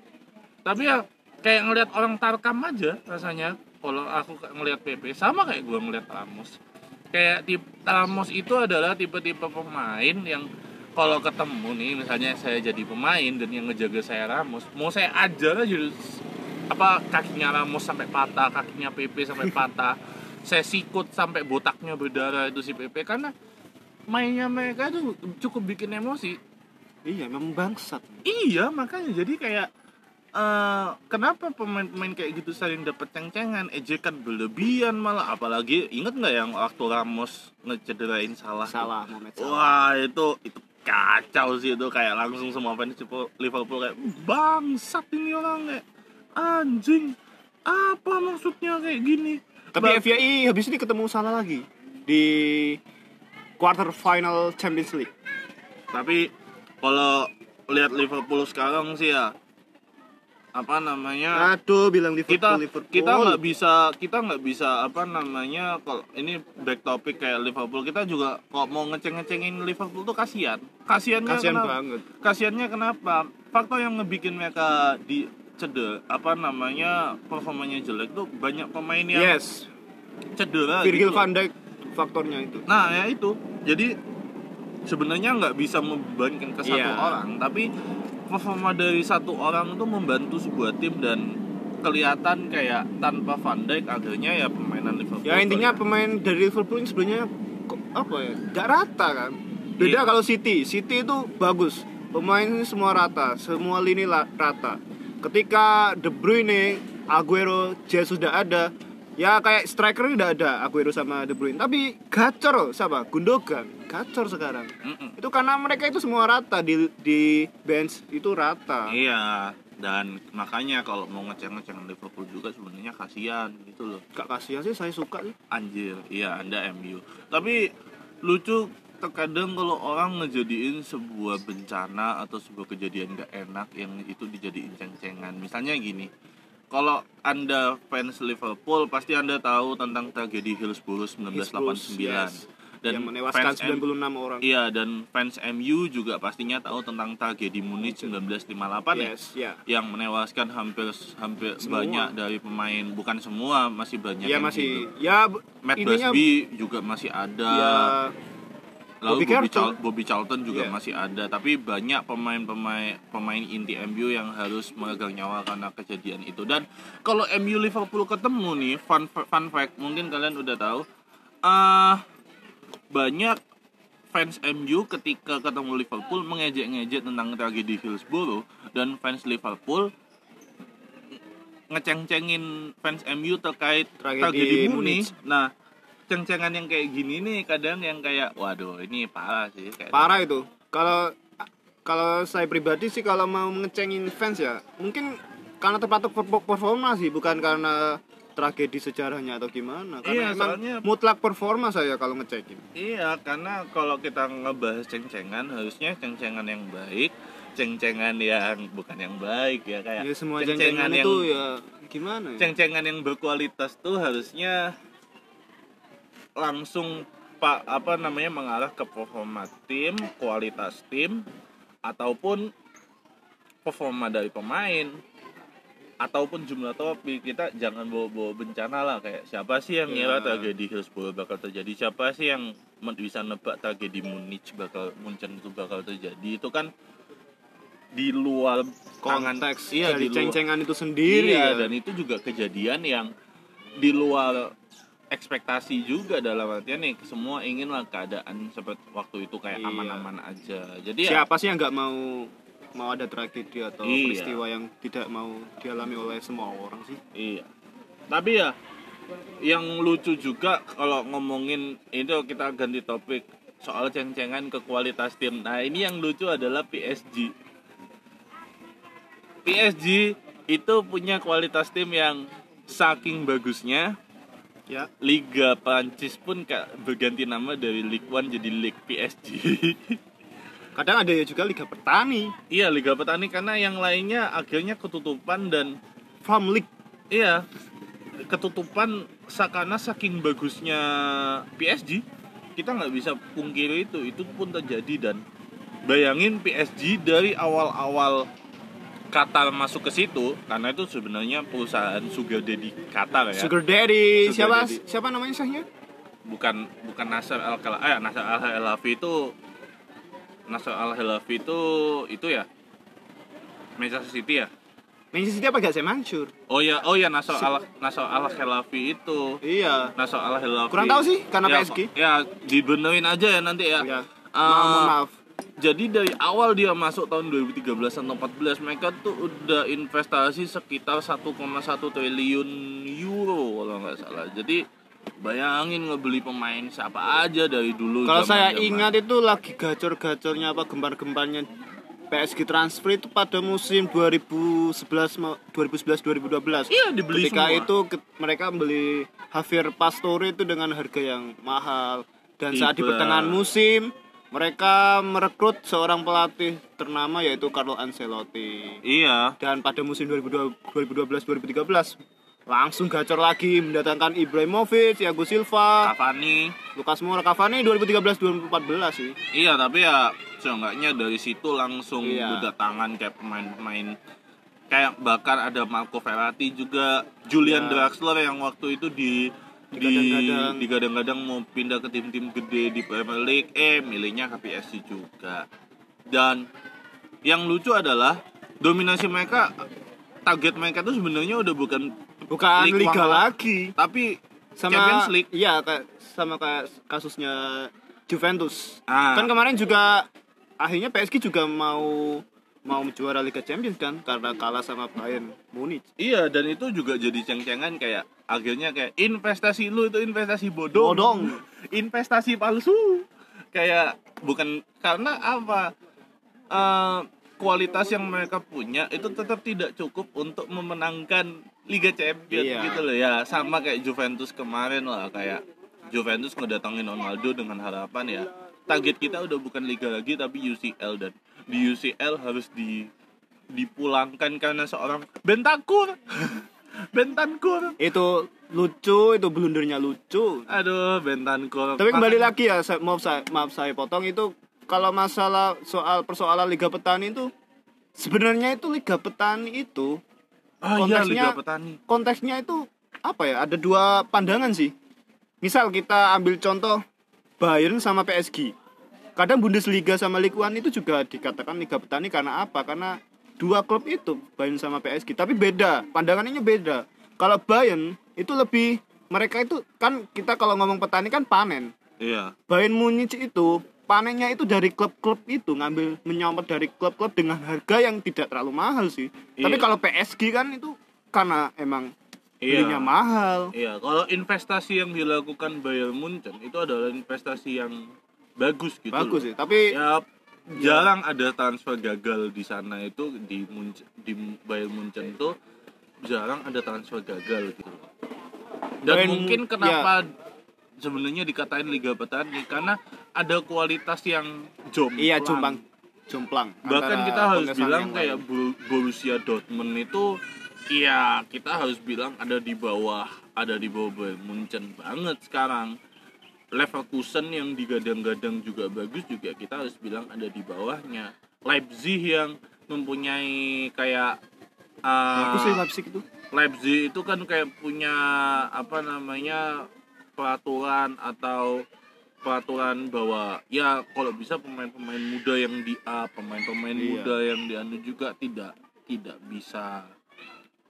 Tapi ya kayak ngelihat orang tarkam aja rasanya. Kalau aku ngelihat PP sama kayak gua ngelihat Ramos. Kayak tipe Ramos itu adalah tipe-tipe pemain yang kalau ketemu nih misalnya saya jadi pemain dan yang ngejaga saya Ramos, mau saya ajar aja apa kakinya Ramos sampai patah, kakinya PP sampai patah. saya sikut sampai botaknya berdarah itu si PP karena mainnya mereka itu cukup bikin emosi. Iya, memang bangsat. Iya makanya jadi kayak eh kenapa pemain-pemain kayak gitu sering dapet ceng-cengan, ejekan berlebihan malah apalagi inget nggak yang waktu Ramos ngecederain salah? tuh? Salah, Salah. Wah itu itu kacau sih itu kayak langsung semua fans Liverpool kayak bangsat ini orang kayak anjing apa maksudnya kayak gini? Tapi Ba- FPI habis ini ketemu Salah lagi di quarter final Champions League. tapi kalau lihat Liverpool sekarang sih ya apa namanya Aduh, bilang Liverpool, kita Liverpool. kita nggak bisa kita nggak bisa apa namanya kalau ini back topic kayak Liverpool kita juga kok mau ngeceng-ngecengin Liverpool tuh kasihan kasihannya kasihan kenapa banget. kasihannya kenapa faktor yang ngebikin mereka di cedera apa namanya performanya jelek tuh banyak pemain yang Yes, cedera Virgil gitu. van Dijk faktornya itu. Nah ya itu jadi sebenarnya nggak bisa membebankan ke satu Iya. orang tapi performa dari satu orang itu membantu sebuah tim dan kelihatan kayak tanpa Van Dijk akhirnya ya permainan Liverpool Ya intinya pemain dari Liverpool ini sebenarnya apa ya? Gak rata kan. Beda Iya. kalau City. City itu bagus. Pemain ini semua rata, semua lini rata. Ketika De Bruyne, Aguero, Jesus sudah ada, ya kayak striker udah ada Aguero sama De Bruyne. Tapi gacor siapa? Gundogan. Gacor sekarang. Mm-mm. Itu karena mereka itu semua rata di di bench itu rata. iya dan makanya kalau mau ngeceng-ngeceng Liverpool juga sebenarnya kasihan gitu loh Gak kasihan sih, saya suka sih. anjir iya anda MU tapi lucu terkadang kalau orang ngejadiin sebuah bencana atau sebuah kejadian gak enak yang itu dijadiin ceng-cengan misalnya gini kalau anda fans Liverpool pasti anda tahu tentang tragedi Hillsborough 1989 Yes. dan yang menewaskan fans M- 96 orang. iya dan fans MU juga pastinya tahu tentang tragedi Munich 1958 ya Yes, ya. yang menewaskan hampir hampir Semua. banyak dari pemain bukan semua masih banyak Ya yang masih ya Matt Busby juga masih ada ya lalu Bobby Bobby, Charlton. Chal- Bobby Charlton juga Iya. masih ada tapi banyak pemain-pemain pemain inti MU yang harus memegang nyawa karena kejadian itu dan kalau MU Liverpool ketemu nih fun fun fact mungkin kalian udah tahu ah banyak fans MU ketika ketemu Liverpool mengejek-ngejek tentang tragedi Hillsborough dan fans Liverpool ngeceng-cengin fans MU terkait Tragedi tragedi. Munich. Nah, ceng-cengan yang kayak gini nih kadang yang kayak waduh ini parah sih kayak parah itu. Kalau kalau saya pribadi sih kalau mau ngecengin fans ya mungkin karena terpatok per- performa sih bukan karena tragedi sejarahnya atau gimana. Iya, karena emang soalnya- mutlak performa saya kalau ngecekin Iya, karena kalau kita ngebahas ceng-cengan harusnya ceng-cengan yang baik, ceng-cengan yang bukan yang baik ya kayak ya semua ceng-cengan ceng-cengan yang itu ya gimana ya? ceng-cengan yang berkualitas tuh harusnya langsung pak apa namanya mengarah ke performa tim, kualitas tim ataupun performa dari pemain ataupun jumlah topik kita jangan bawa-bawa bencana lah kayak siapa sih yang Ya. ngira tragedi Hillsborough bakal terjadi siapa sih yang bisa nebak tragedi Munich bakal Munchen itu bakal terjadi itu kan di luar tangan- konteks iya dari di ceng-cengan itu sendiri iya, ya. dan itu juga kejadian yang di luar ekspektasi juga dalam artian nih semua inginlah keadaan seperti waktu itu kayak Iya. aman-aman aja. Jadi ya siapa sih yang nggak mau mau ada tragedi atau Iya. peristiwa yang tidak mau dialami oleh semua orang sih? Iya. Tapi ya yang lucu juga kalau ngomongin itu kita ganti topik soal ceng-cengan ke kualitas tim. Nah ini yang lucu adalah PSG PSG itu punya kualitas tim yang saking bagusnya ya. Liga Prancis pun kak berganti nama dari Ligue 1 jadi Ligue PSG. kadang ada juga liga petani. Iya Liga Petani karena yang lainnya akhirnya ketutupan dan farm league. Iya ketutupan sa- karena saking bagusnya PSG kita nggak bisa pungkiri itu itu pun terjadi dan bayangin PSG dari awal-awal Qatar masuk ke situ karena itu sebenarnya perusahaan sugar daddy Qatar ya. Sugar daddy Sugar siapa? Daddy. siapa namanya sahnya bukan bukan Nasser Al Khelaifi eh Nasser Al Khelaifi itu Nasser Al Khelaifi itu itu ya? Manchester City ya? Manchester City apa gak saya mansur? Oh ya oh ya Nasser Al Nasser Al Khelaifi itu. Iya. Nasser Al Khelaifi Kurang tahu sih, karena ya, PSG. ya dibenerin aja ya nanti ya. Ya Ah, maaf, maaf. Jadi dari awal dia masuk tahun 2013 atau 14 mereka tuh udah investasi sekitar 1,1 triliun euro kalau nggak salah. Jadi bayangin ngebeli pemain siapa aja dari dulu Kalau saya ingat itu lagi gacor-gacornya apa gembar-gembarnya PSG transfer itu pada musim 2011 ma- 2011 2012. iya dibeli Ketika semua. itu ke- mereka beli Javier Pastore itu dengan harga yang mahal. Dan saat di pertengahan musim mereka merekrut seorang pelatih ternama yaitu Carlo Ancelotti. iya Dan pada musim 2012-2013 langsung gacor lagi mendatangkan Ibrahimovic, Thiago Silva, Cavani Lucas Moura, Cavani 2013-2014 sih. iya tapi ya seenggaknya dari situ langsung Iya. berdatangan kayak pemain-pemain kayak bahkan ada Marco Verratti juga Julian Ya. Draxler yang waktu itu di Digadang-gadang. digadang-gadang mau pindah ke tim-tim gede di Premier League eh milihnya ke PSG juga dan yang lucu adalah dominasi mereka target mereka tuh sebenarnya udah bukan Bukan Liga liga lagi. tapi Sama Champions League Iya, kayak sama kayak kasusnya Juventus. Ah. Kan kemarin juga akhirnya PSG juga mau mau juara Liga Champions kan karena kalah sama Bayern Munich. Iya dan itu juga jadi ceng-cengan kayak akhirnya kayak investasi lu itu investasi bodong. Bodong. Investasi palsu. Kayak bukan karena apa? Eh, kualitas yang mereka punya itu tetap tidak cukup untuk memenangkan Liga Champions Iya. gitu loh ya. Sama kayak Juventus kemarin lah kayak Juventus ngedatangin Ronaldo dengan harapan ya target kita udah bukan liga lagi tapi UCL dan di UCL harus di dipulangkan karena seorang Bentakur Bentakur Itu lucu, itu blundernya lucu. aduh Bentakur Tapi kembali lagi ya, saya, maaf saya maaf saya potong itu kalau masalah soal persoalan Liga Petani itu sebenarnya itu Liga Petani itu ah iya Liga konteksnya- Petani konteksnya itu apa ya? Ada dua pandangan sih. Misal kita ambil contoh Bayern sama PSG. Kadang Bundesliga sama Ligue 1 itu juga dikatakan Liga Petani karena apa? Karena dua klub itu Bayern sama PSG. Tapi beda, pandangannya beda. Kalau Bayern itu lebih mereka itu kan kita kalau ngomong petani kan panen. iya Bayern Munich itu panennya itu dari klub-klub itu ngambil menyomot dari klub-klub dengan harga yang tidak terlalu mahal sih. Tapi Iya. kalau PSG kan itu karena emang Iya. belinya mahal. Iya, kalau investasi yang dilakukan Bayern Munchen itu adalah investasi yang bagus gitu. Bagus loh. sih, tapi Ya jarang ada transfer gagal di sana itu di Munchen, di Bayern Munchen itu jarang ada transfer gagal gitu. Dan Bayern- mungkin kenapa sebenarnya dikatain Liga Petani karena ada kualitas yang jomplang. iya jomplang jomplang. Bahkan kita harus bilang kayak lain. Borussia Dortmund itu Iya, kita harus bilang ada di bawah, ada di bawah Bayern Munchen banget sekarang. Leverkusen yang digadang-gadang juga bagus juga kita harus bilang ada di bawahnya. Leipzig yang mempunyai kayak uh, Bagus sih Leipzig itu. Leipzig itu kan kayak punya apa namanya peraturan atau peraturan bahwa ya kalau bisa pemain-pemain muda yang di A, pemain-pemain Iya. muda yang di anu juga tidak tidak bisa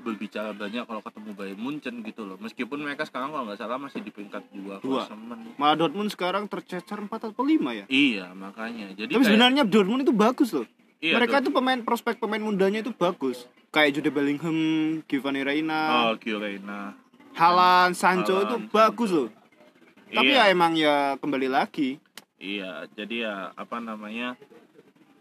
berbicara banyak kalau ketemu Bayern Munchen gitu loh. Meskipun mereka sekarang kalau nggak salah masih di peringkat dua Dua. klasemen. Malah Dortmund sekarang tercecer 4 atau 5 ya. Iya, makanya. Jadi Tapi kayak- sebenarnya Dortmund itu bagus loh. iya, Mereka itu pemain prospek pemain mudanya itu bagus. Kayak Jude Bellingham, Giovanni Reina, Oh, Giorena. Haaland, Sancho itu Haaland, bagus loh. Tapi Iya. ya emang ya kembali lagi. Iya, jadi ya apa namanya?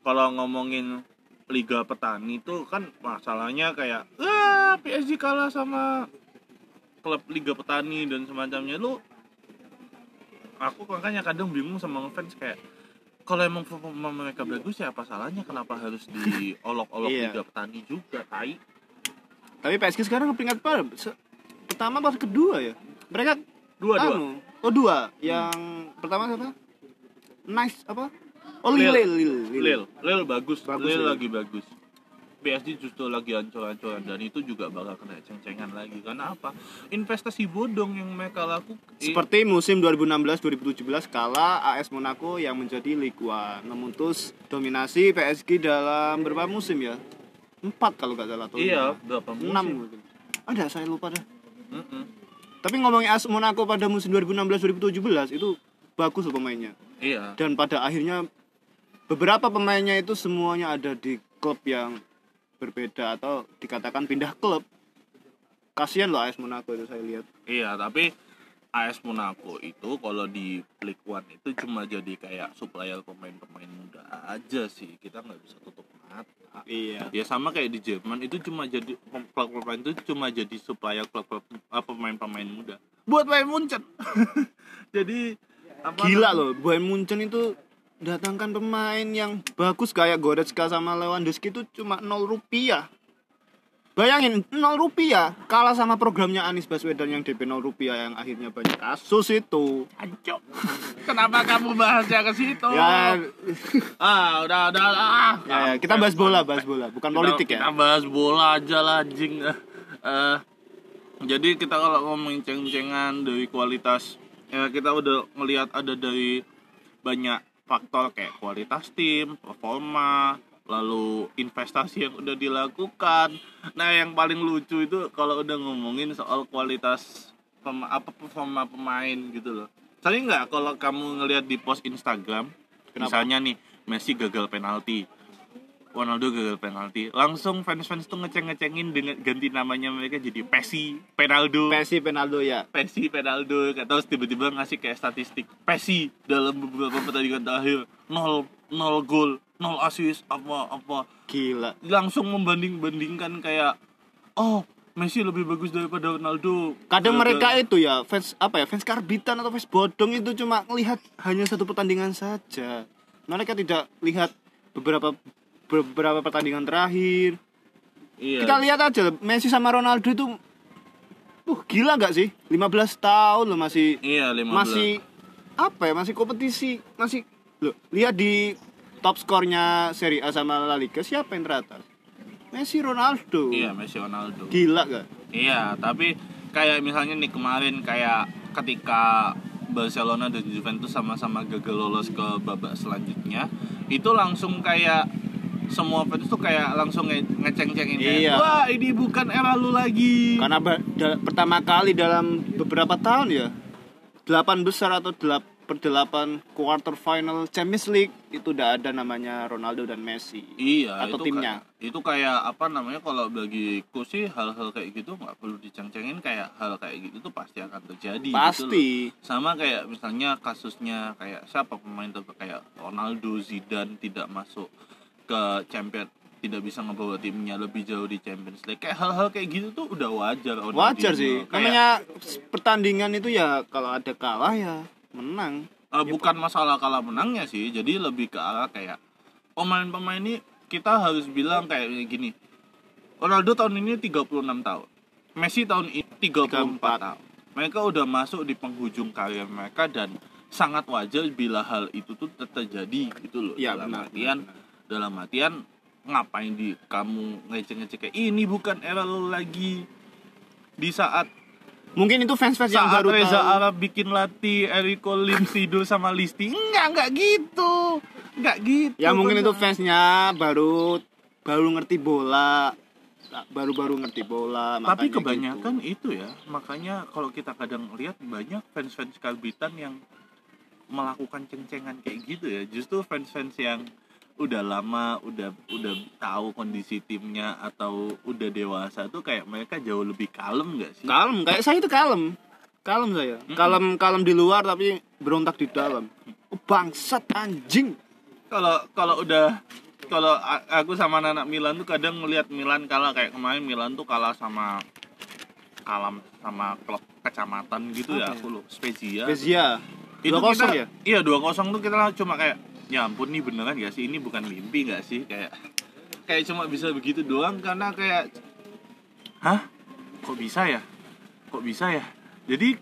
Kalau ngomongin Liga Petani itu kan masalahnya kayak ah PSG kalah sama klub Liga Petani dan semacamnya lu aku makanya kadang bingung sama ngefans kayak kalau emang performa mereka bagus ya apa salahnya kenapa harus diolok-olok Iya. Liga Petani juga tai Tapi PSG sekarang peringkat berapa? Se- pertama apa kedua ya? Mereka dua dua anu, oh dua. Yang pertama siapa? Nice apa? Oh Lil. Lil, Lil, Lil. Lil, Lil bagus, Bagus, Lil Lil. lagi bagus. PSG justru lagi ancur-ancuran dan itu juga bakal kena ceng-cengan lagi karena apa? Investasi bodong yang mereka lakukan. Seperti musim 2016-2017 kala AS Monaco yang menjadi Ligue 1 memutus dominasi PSG dalam berapa musim ya? Empat kalau nggak salah atau iya, berapa musim? enam mungkin. Ada saya lupa dah. Mm-mm. Tapi ngomongin AS Monaco pada musim 2016-2017 itu bagus loh pemainnya. Iya. Dan pada akhirnya beberapa pemainnya itu semuanya ada di klub yang berbeda atau dikatakan pindah klub. Kasihan loh AS Monaco itu saya lihat. Iya, tapi AS Monaco itu kalau di League One itu cuma jadi kayak supplier pemain-pemain muda aja sih. Kita nggak bisa tutup mata. Iya. Ya sama kayak di Jerman itu cuma jadi klub-klub lain itu cuma jadi supplier klub-klub ah, pemain-pemain muda. Buat Bayern Munchen. jadi apa Gila loh, Bayern Munchen itu datangkan pemain yang bagus kayak Goretzka sama Lewandowski itu cuma 0 rupiah. Bayangin 0 rupiah kalah sama programnya Anies Baswedan yang DP 0 rupiah yang akhirnya banyak kasus itu. Ancok. Kenapa kamu bahasnya ke situ? Ya, Ah, udah udah ah. ya, ya, kita bahas bola, bahas bola, bukan Kita- politik kita ya. bahas bola aja lah anjing Eh, eh, jadi kita kalau ngomongin ceng-cengan dari kualitas ya kita udah ngelihat ada dari banyak faktor kayak kualitas tim performa lalu investasi yang udah dilakukan. Nah yang paling lucu itu kalau udah ngomongin soal kualitas pema- apa performa pemain gitu loh. Sering nggak kalau kamu ngelihat di post Instagram? Kenapa? misalnya nih Messi gagal penalti Ronaldo gagal penalti. Langsung fans-fans tuh ngeceng-ngecengin dengan ganti namanya mereka jadi Pesi Penaldo Messi Penaldo ya. Pesi Penaldo terus tiba-tiba ngasih kayak statistik. Pesi dalam beberapa pertandingan terakhir nol nol gol nol assist apa apa. Gila. langsung membanding-bandingkan kayak oh Messi lebih bagus daripada Ronaldo. Kadang mereka itu ya fans apa ya fans karbitan atau fans bodong itu cuma melihat hanya satu pertandingan saja. Mereka tidak lihat beberapa beberapa pertandingan terakhir. iya Kita lihat aja Messi sama Ronaldo itu uh gila nggak sih? 15 tahun loh masih iya 15 masih apa ya? Masih kompetisi, masih loh, lihat di top skornya Serie A sama La Liga siapa yang teratas? Messi Ronaldo. iya Messi Ronaldo Gila gak? Iya, tapi kayak misalnya nih kemarin kayak ketika Barcelona dan Juventus sama-sama gagal lolos ke babak selanjutnya, itu langsung kayak semua fans tuh kayak langsung nge- ngeceng-cengin Iya. Wah, ini bukan era lu lagi. Karena pertama kali dalam beberapa tahun ya delapan besar atau delap babak berdelapan quarter final Champions League itu udah ada namanya Ronaldo dan Messi. Iya, Atau itu timnya. Kayak, itu kayak apa namanya kalau bagiku sih hal-hal kayak gitu nggak perlu diceng-cengin kayak hal kayak gitu tuh pasti akan terjadi. gitu. Pasti. Sama kayak misalnya kasusnya kayak siapa pemain terbaik kayak Ronaldo, Zidane tidak masuk ke champion tidak bisa ngebawa timnya lebih jauh di Champions League. Kayak hal-hal kayak gitu tuh udah wajar. Wajar sih. Kayak, Namanya pertandingan itu ya kalau ada kalah ya menang. Eh, bukan masalah kalah menangnya sih jadi lebih ke arah kayak pemain-pemain ini kita harus bilang kayak gini Ronaldo tahun ini 36 tahun Messi tahun ini 34 tahun mereka udah masuk di penghujung karir mereka dan sangat wajar bila hal itu tuh ter- terjadi gitu loh Iya, dalam benar, artian benar, dalam artian ngapain di kamu ngecek-ngecek kayak ini bukan era lo lagi. Di saat Mungkin itu fans-fans yang saat baru Reza tahu. Arab bikin latih Eriko Lim tidur sama Listi. Enggak enggak gitu. Enggak gitu Ya mungkin itu fansnya baru baru ngerti bola. Baru-baru ngerti bola tapi makanya kebanyakan itu ya. Makanya kalau kita kadang lihat banyak fans-fans karbitan yang melakukan ceng-cengan kayak gitu ya. Justru fans-fans yang udah lama udah udah tahu kondisi timnya atau udah dewasa tuh kayak mereka jauh lebih kalem gak sih? Kalem kayak saya itu kalem. Kalem saya. Kalem kalem di luar tapi berontak di dalam. Oh, bangsat anjing. Kalau kalau udah kalau aku sama anak Milan tuh kadang ngelihat Milan kalah. Kayak kemarin Milan tuh kalah sama kalah sama klub kecamatan gitu ya Apa ya? aku loh Spezia. Spezia. Itu dua kosong kita, ya? iya dua kosong tuh kita cuma kayak ya ampun nih beneran gak sih? Ini bukan mimpi gak sih? Kayak kayak cuma bisa begitu doang karena kayak hah? Kok bisa ya? Kok bisa ya? Jadi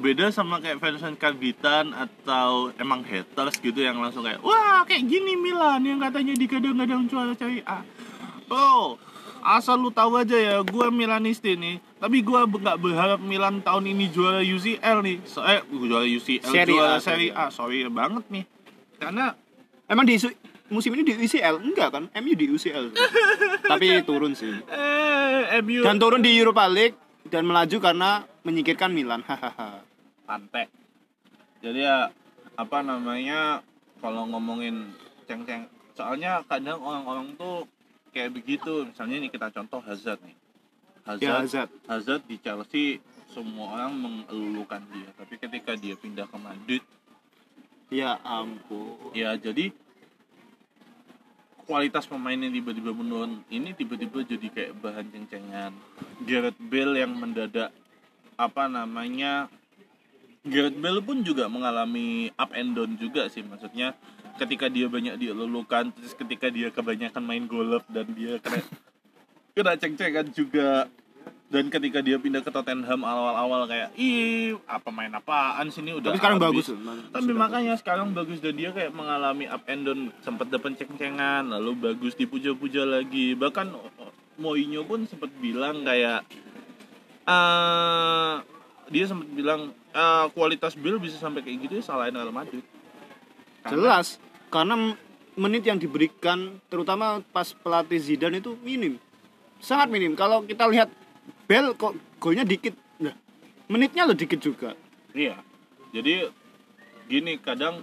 beda sama kayak fans karbitan atau emang haters gitu yang langsung kayak wah kayak gini Milan yang katanya digadang-gadang juara cari A. Oh asal lu tahu aja ya gue Milanisti nih tapi gue nggak berharap Milan tahun ini juara UCL nih. So, eh juara UCL Serie juara A, Serie A. Sorry banget nih. Karena emang di musim ini di UCL enggak kan? MU di UCL tapi turun sih. Eh MU dan turun di Europa League dan melaju karena menyingkirkan Milan. Hahaha. Pantek. Jadi ya apa namanya kalau ngomongin ceng-ceng soalnya kadang orang-orang tuh kayak begitu. Misalnya ini kita contoh Hazard nih. Hazard ya Hazard. Hazard di Chelsea semua orang mengeluhkan dia. Tapi ketika dia pindah ke Madrid ya ampun. Ya jadi kualitas pemain yang tiba-tiba menurun ini tiba-tiba jadi kayak bahan ceng-cengan Gareth Bale yang mendadak apa namanya Gareth Bale pun juga mengalami up and down juga sih. Maksudnya ketika dia banyak dilulukan terus ketika dia kebanyakan main golf dan dia kena kena ceng-cengan juga dan ketika dia pindah ke Tottenham awal-awal kayak ih apa main apaan sini udah tapi sekarang habis." bagus tapi makanya sekarang bagus. Dan dia kayak mengalami up and down sempat dapat ceng-cengan lalu bagus dipuja-puja lagi. Bahkan Mourinho pun sempat bilang kayak eh dia sempat bilang eh, kualitas Bill bisa sampai kayak gitu ya salahin Real Madrid. Karena- jelas karena menit yang diberikan terutama pas pelatih Zidane itu minim. Sangat minim. Kalau kita lihat Bell kok golnya dikit. Nah menitnya lo dikit juga. Iya. Jadi gini kadang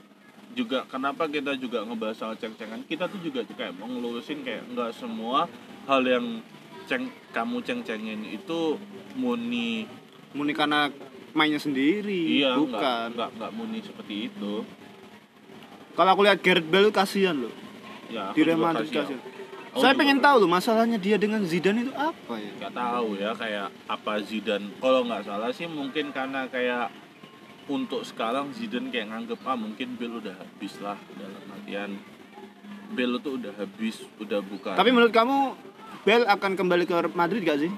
juga kenapa kita juga ngebahas soal ceng-cengan? Kita tuh juga kayak mau ngelurusin kayak nggak semua hal yang ceng kamu ceng-cengin itu murni murni karena mainnya sendiri iya bukan. nggak nggak murni seperti itu. Kalau aku lihat Gareth Bale kasihan loh. Ya di Real Madrid kasihan. kasihan Aku saya juga pengen tahu loh masalahnya dia dengan Zidane itu apa ya? Nggak tahu ya kayak apa Zidane. Kalau nggak salah sih mungkin karena kayak untuk sekarang Zidane kayak nganggep ah mungkin Bale udah habis lah dalam artian Bale tuh udah habis udah bukan. Tapi menurut kamu Bale akan kembali ke Madrid gak sih?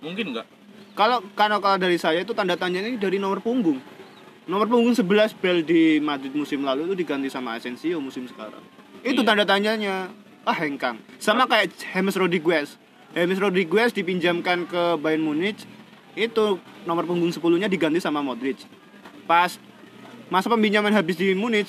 Mungkin nggak. Kalau karena kalau dari saya itu tanda tanya ini dari nomor punggung. Nomor punggung 11 Bale di Madrid musim lalu itu diganti sama Asensio musim sekarang. Itu Iya. tanda tanyanya ah hengkang. Sama kayak James Rodriguez. James Rodriguez dipinjamkan ke Bayern Munich itu nomor punggung 10 nya diganti sama Modric. Pas masa peminjaman habis di Munich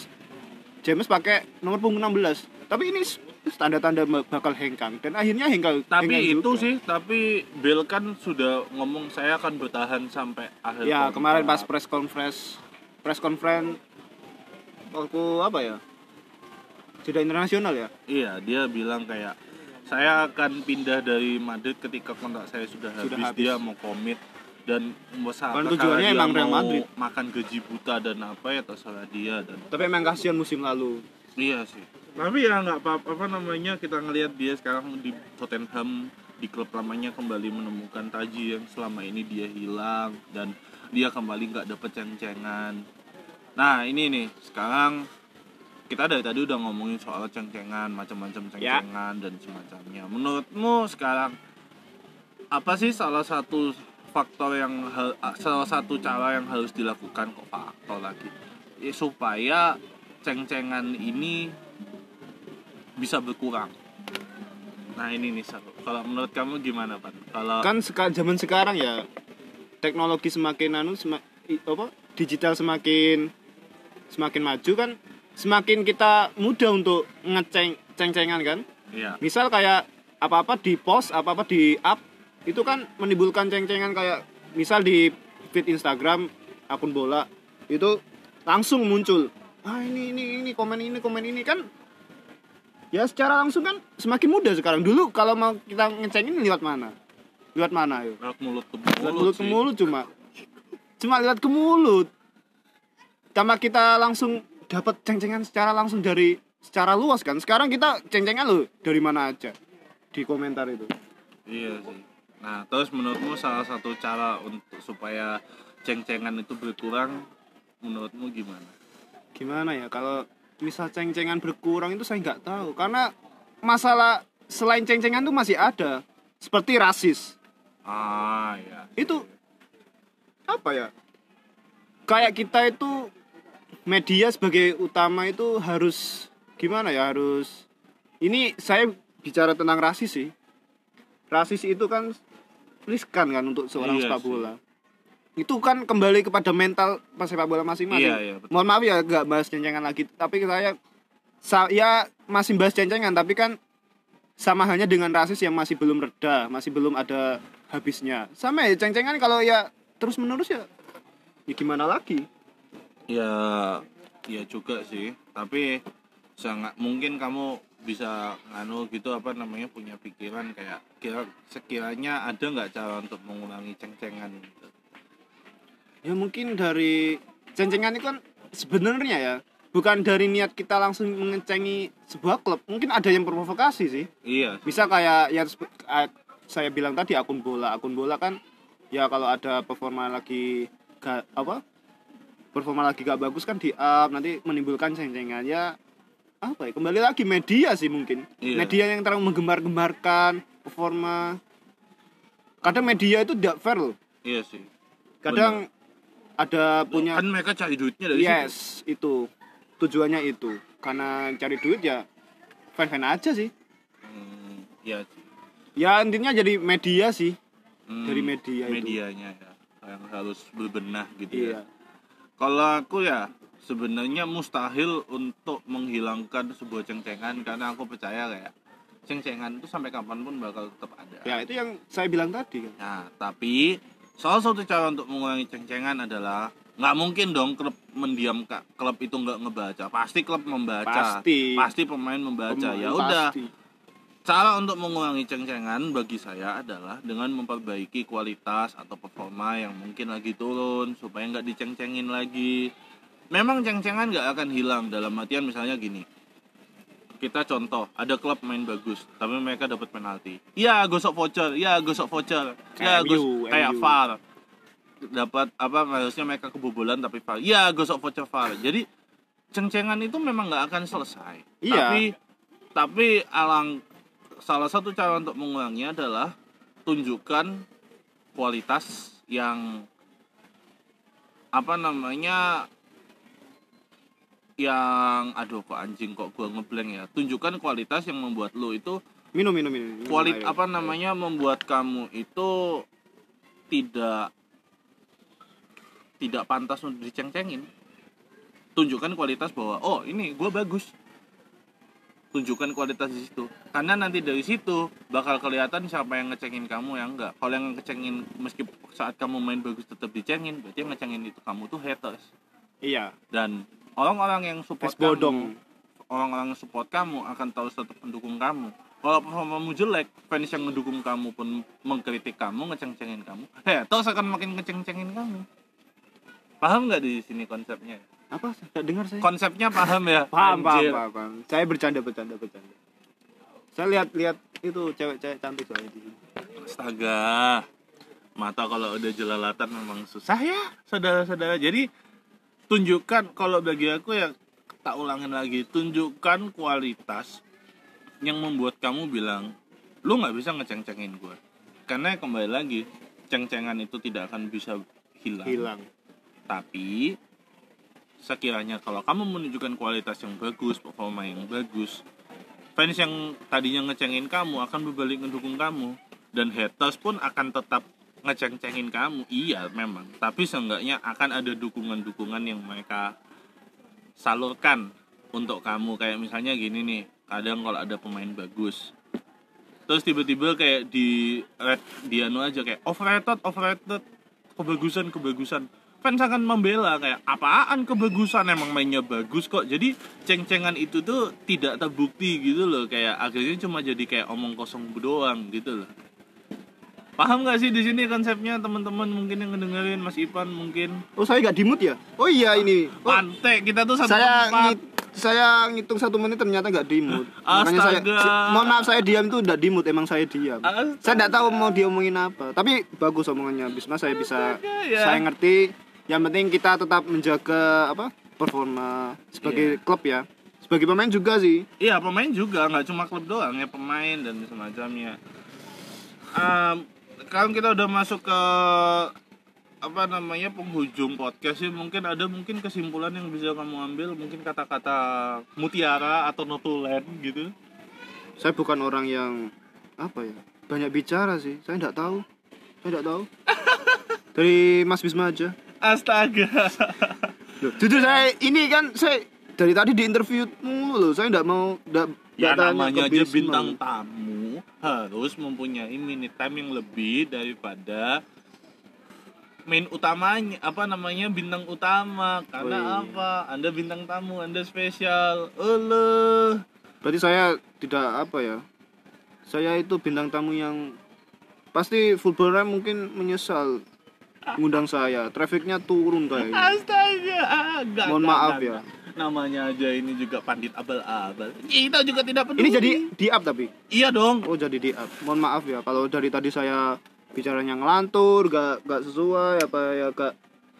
James pakai nomor punggung 16 tapi ini tanda-tanda bakal hengkang. Dan akhirnya hengkang tapi hengkang itu juga. sih tapi Bale kan sudah ngomong saya akan bertahan sampai akhir ya kemarin pas press conference press conference waktu apa ya jeda internasional ya iya dia bilang kayak saya akan pindah dari Madrid ketika kontrak saya sudah habis, Sudah habis. dia mau komit dan Kan tujuannya dia emang Real mau Madrid. makan gaji buta dan apa ya terserah dia dan tapi emang kasihan musim lalu Iya sih. Tapi ya nggak apa apa namanya kita ngelihat dia sekarang di Tottenham di klub lamanya kembali menemukan taji yang selama ini dia hilang dan dia kembali nggak dapet ceng-cengan. Nah ini nih sekarang kita dari tadi udah ngomongin soal ceng-cengan macam-macam ceng-cengan dan semacamnya. Menurutmu sekarang apa sih salah satu faktor yang salah satu cara yang harus dilakukan kok faktor lagi ya, supaya ceng-cengan ini bisa berkurang. Nah ini nih Sal. kalau menurut kamu gimana Pan? Kalau kan seka, zaman sekarang ya teknologi semakin anu sema- i- apa digital semakin semakin maju kan semakin kita mudah untuk ngeceng ceng-cengan kan? Ya misal kayak apa-apa di post apa-apa di up itu kan menimbulkan ceng-cengan kayak misal di feed Instagram akun bola itu langsung muncul. Ah ini ini ini komen ini komen ini kan? Ya secara langsung kan semakin mudah sekarang. Dulu kalau mau kita ngecengin lewat mana? Lewat mana yuk? Lewat mulut ke lewat mulut, mulut ke mulut cuma. Cuma lewat ke mulut. Sama kita langsung dapat ceng-cengan secara langsung dari secara luas kan? Sekarang kita ceng-cengan loh dari mana aja? Di komentar itu. Iya sih. Nah terus menurutmu salah satu cara untuk supaya ceng-cengan itu berkurang menurutmu gimana? gimana ya? Kalau misal ceng-cengan berkurang itu saya nggak tahu. Karena masalah selain ceng-cengan tuh masih ada. Seperti rasis. Ah ya. itu apa ya? Kayak kita itu media sebagai utama itu harus gimana ya harus ini saya bicara tentang rasis sih. Rasis itu kan riskan kan untuk seorang Iya sepak sih. bola. Itu kan kembali kepada mental pesepak bola masing-masing. Iya, iya, betul. mohon maaf ya nggak bahas cencengan lagi tapi saya saya masih bahas cencengan tapi kan sama halnya dengan rasis yang masih belum reda masih belum ada habisnya. Sama ya ceng-cengan kalau ya terus menerus ya ya gimana lagi Ya, ya juga sih. Tapi sangat mungkin kamu bisa nganu gitu apa namanya punya pikiran kayak kira sekiranya ada nggak cara untuk mengurangi ceng-cengan gitu. ya mungkin dari ceng-cengan itu kan sebenarnya ya bukan dari niat kita langsung mengencengi sebuah klub mungkin ada yang provokasi sih Iya, bisa kayak eh, saya bilang tadi akun bola akun bola kan ya kalau ada performa lagi ga, apa performa lagi gak bagus kan di up nanti menimbulkan ceng-cengan ya apa ya kembali lagi media sih mungkin Iya. media yang terlalu menggembar-gembarkan performa kadang media itu tidak fair loh iya sih. kadang ada punya Kan mereka cari duitnya dari situ. yes itu tujuannya itu karena cari duit ya fan-fan aja sih Hmm, iya sih. ya intinya jadi media sih Hmm, Dari media itu. medianya ya yang harus berbenah gitu iya ya. Kalau aku ya sebenarnya mustahil untuk menghilangkan sebuah ceng-cengan karena aku percaya kayak ceng-cengan itu sampai kapan pun bakal tetap ada. ya itu yang saya bilang tadi kan Nah, tapi salah satu cara untuk mengurangi ceng-cengan adalah nggak mungkin dong klub mendiam Kak. klub itu nggak ngebaca. Pasti klub membaca. Pasti. Pasti pemain membaca. Pemain ya udah. Cara untuk mengurangi ceng-cengan bagi saya adalah dengan memperbaiki kualitas atau performa yang mungkin lagi turun supaya nggak diceng-cengin lagi. Memang ceng-cengan nggak akan hilang dalam artian misalnya gini. Kita contoh, ada klub main bagus, tapi mereka dapat penalti. Ya, gosok voucher, ya gosok voucher. Ya, Kayak gos MU, kayak MU. VAR. Dapat apa harusnya mereka kebobolan tapi VAR. Ya, gosok voucher VAR. Jadi ceng-cengan itu memang nggak akan selesai. Iya. Tapi tapi alang salah satu cara untuk menguranginya adalah tunjukkan kualitas yang apa namanya yang aduh kok anjing kok gua ngeblank ya. Tunjukkan kualitas yang membuat lo itu minum minum minum, minum. kualit apa namanya membuat kamu itu tidak tidak pantas untuk diceng-cengin. Tunjukkan kualitas bahwa oh ini gue bagus tunjukkan kualitas di situ. Karena nanti dari situ bakal kelihatan siapa yang ngecengin kamu yang enggak. Kalau yang ngecengin meski saat kamu main bagus tetap dicengin berarti yang ngecengin itu kamu tuh haters. Iya. Dan orang-orang yang support bodong. kamu orang-orang yang support kamu akan terus tetap mendukung kamu. Kalau performamu jelek fans yang mendukung kamu pun mengkritik kamu ngeceng-cengin kamu terus akan makin ngeceng-cengin kamu. Paham nggak di sini konsepnya apa? Nggak dengar saya? Konsepnya paham ya? Paham paham, paham paham. Saya bercanda bercanda bercanda. Saya lihat lihat itu cewek-cewek cantik soalnya di sini. Astaga. Mata kalau udah jelalatan memang susah. Ya saudara-saudara jadi tunjukkan kalau bagi aku ya tak ulangin lagi. Tunjukkan kualitas yang membuat kamu bilang lu nggak bisa ngeceng-cengin gue karena kembali lagi ceng-cengan itu tidak akan bisa hilang. Hilang. Tapi sekiranya kalau kamu menunjukkan kualitas yang bagus, performa yang bagus, fans yang tadinya ngecengin kamu akan berbalik ngedukung kamu dan haters pun akan tetap ngeceng-cengin kamu. Iya memang, tapi seenggaknya akan ada dukungan-dukungan yang mereka salurkan untuk kamu. Kayak misalnya gini nih, kadang kalau ada pemain bagus terus tiba-tiba kayak di red di anu aja kayak overrated overrated kebagusan kebagusan fans akan membela kayak apaan kebagusan? Emang mainnya bagus kok. Jadi ceng-cengan itu tuh tidak terbukti gitu loh. Kayak akhirnya cuma jadi kayak omong kosong doang gitu loh. Paham nggak sih di sini konsepnya teman-teman mungkin yang ngedengerin Mas Ipan mungkin? Oh saya nggak dimut ya? Oh iya ini. Oh, pantek kita tuh satu saya ngit- saya ngitung satu menit ternyata nggak dimut makanya saya Astaga. mohon maaf saya diam itu udah dimut emang saya diam. Astaga. saya nggak tahu mau diomongin apa. Tapi bagus omongannya Bisma saya bisa Astaga, ya. saya ngerti yang penting kita tetap menjaga apa performa sebagai Iya. klub ya. Sebagai pemain juga sih. Iya pemain juga. Nggak cuma klub doang ya pemain dan semacamnya. Em, kalau kita udah masuk ke apa namanya penghujung podcast sih mungkin ada mungkin kesimpulan yang bisa kamu ambil mungkin kata-kata mutiara atau notulen gitu. saya bukan orang yang apa ya banyak bicara sih. Saya nggak tahu. Saya nggak tahu. Dari Mas Bisma aja Astaga. Loh, jujur saya ini kan saya dari tadi di interview mulu loh. Saya nggak mau nggak ya namanya aja bintang tamu harus mempunyai minute time yang lebih daripada main utamanya apa namanya bintang utama. Karena iya. apa? Anda bintang tamu anda spesial. Allah berarti saya tidak apa ya saya itu bintang tamu yang pasti footballer mungkin menyesal ngundang saya. Trafficnya turun kayaknya. Astaga. Mohon enggak, maaf enggak, ya. namanya aja ini juga pandit abal-abal kita juga tidak peduli. Ini jadi di up tapi? Iya dong. Oh jadi di up mohon maaf ya. Kalau dari tadi saya bicaranya ngelantur gak gak sesuai apa ya gak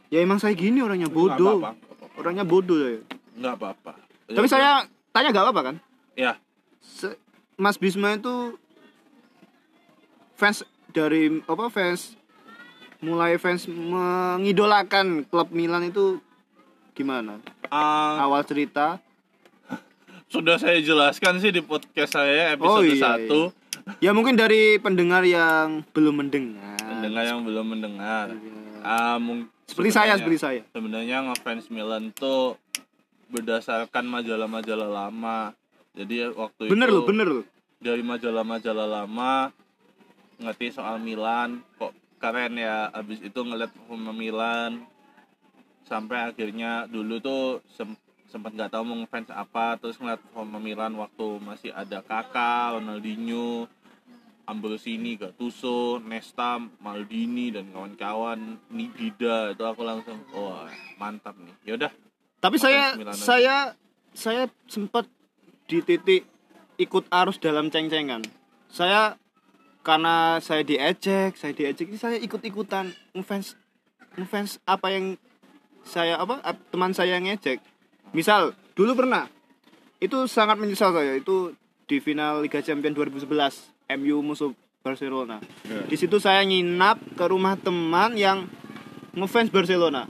ya emang saya gini orangnya bodoh. Nggak apa-apa, orangnya bodoh saya nggak apa-apa. Tapi Ya, saya tanya gak apa-apa kan? Ya. Se- Mas Bisma itu fans dari apa fans mulai fans mengidolakan klub Milan itu gimana? Ah, awal cerita. Sudah saya jelaskan sih di podcast saya Oh, episode iya, 1 ya mungkin dari pendengar yang belum mendengar. Pendengar yang belum mendengar. Iya. Mung- seperti saya seperti saya. sebenarnya ngefans Milan tuh berdasarkan majalah-majalah lama. Jadi waktu bener itu loh bener loh. dari majalah-majalah lama ngerti soal Milan kok keren ya. Abis itu ngeliat Milan sampai akhirnya dulu tuh sem- sempat nggak tahu mau ngefans apa terus ngeliat performa Milan waktu masih ada Kakak, Ronaldinho, Ambrosini, Gattuso, Nesta, Maldini dan kawan-kawan Nigida itu aku langsung wah mantap nih. Yaudah tapi saya Milan aja. saya saya sempat di titik ikut arus dalam ceng-cengan. Saya karena saya diejek saya diejek. Saya ikut ikutan ngefans ngefans apa yang saya apa ap- teman saya yang ngejek. Misal dulu pernah. Itu sangat menyesal saya itu di final Liga Champions 2011 MU musuh Barcelona. Di situ saya nginap ke rumah teman yang ngefans Barcelona.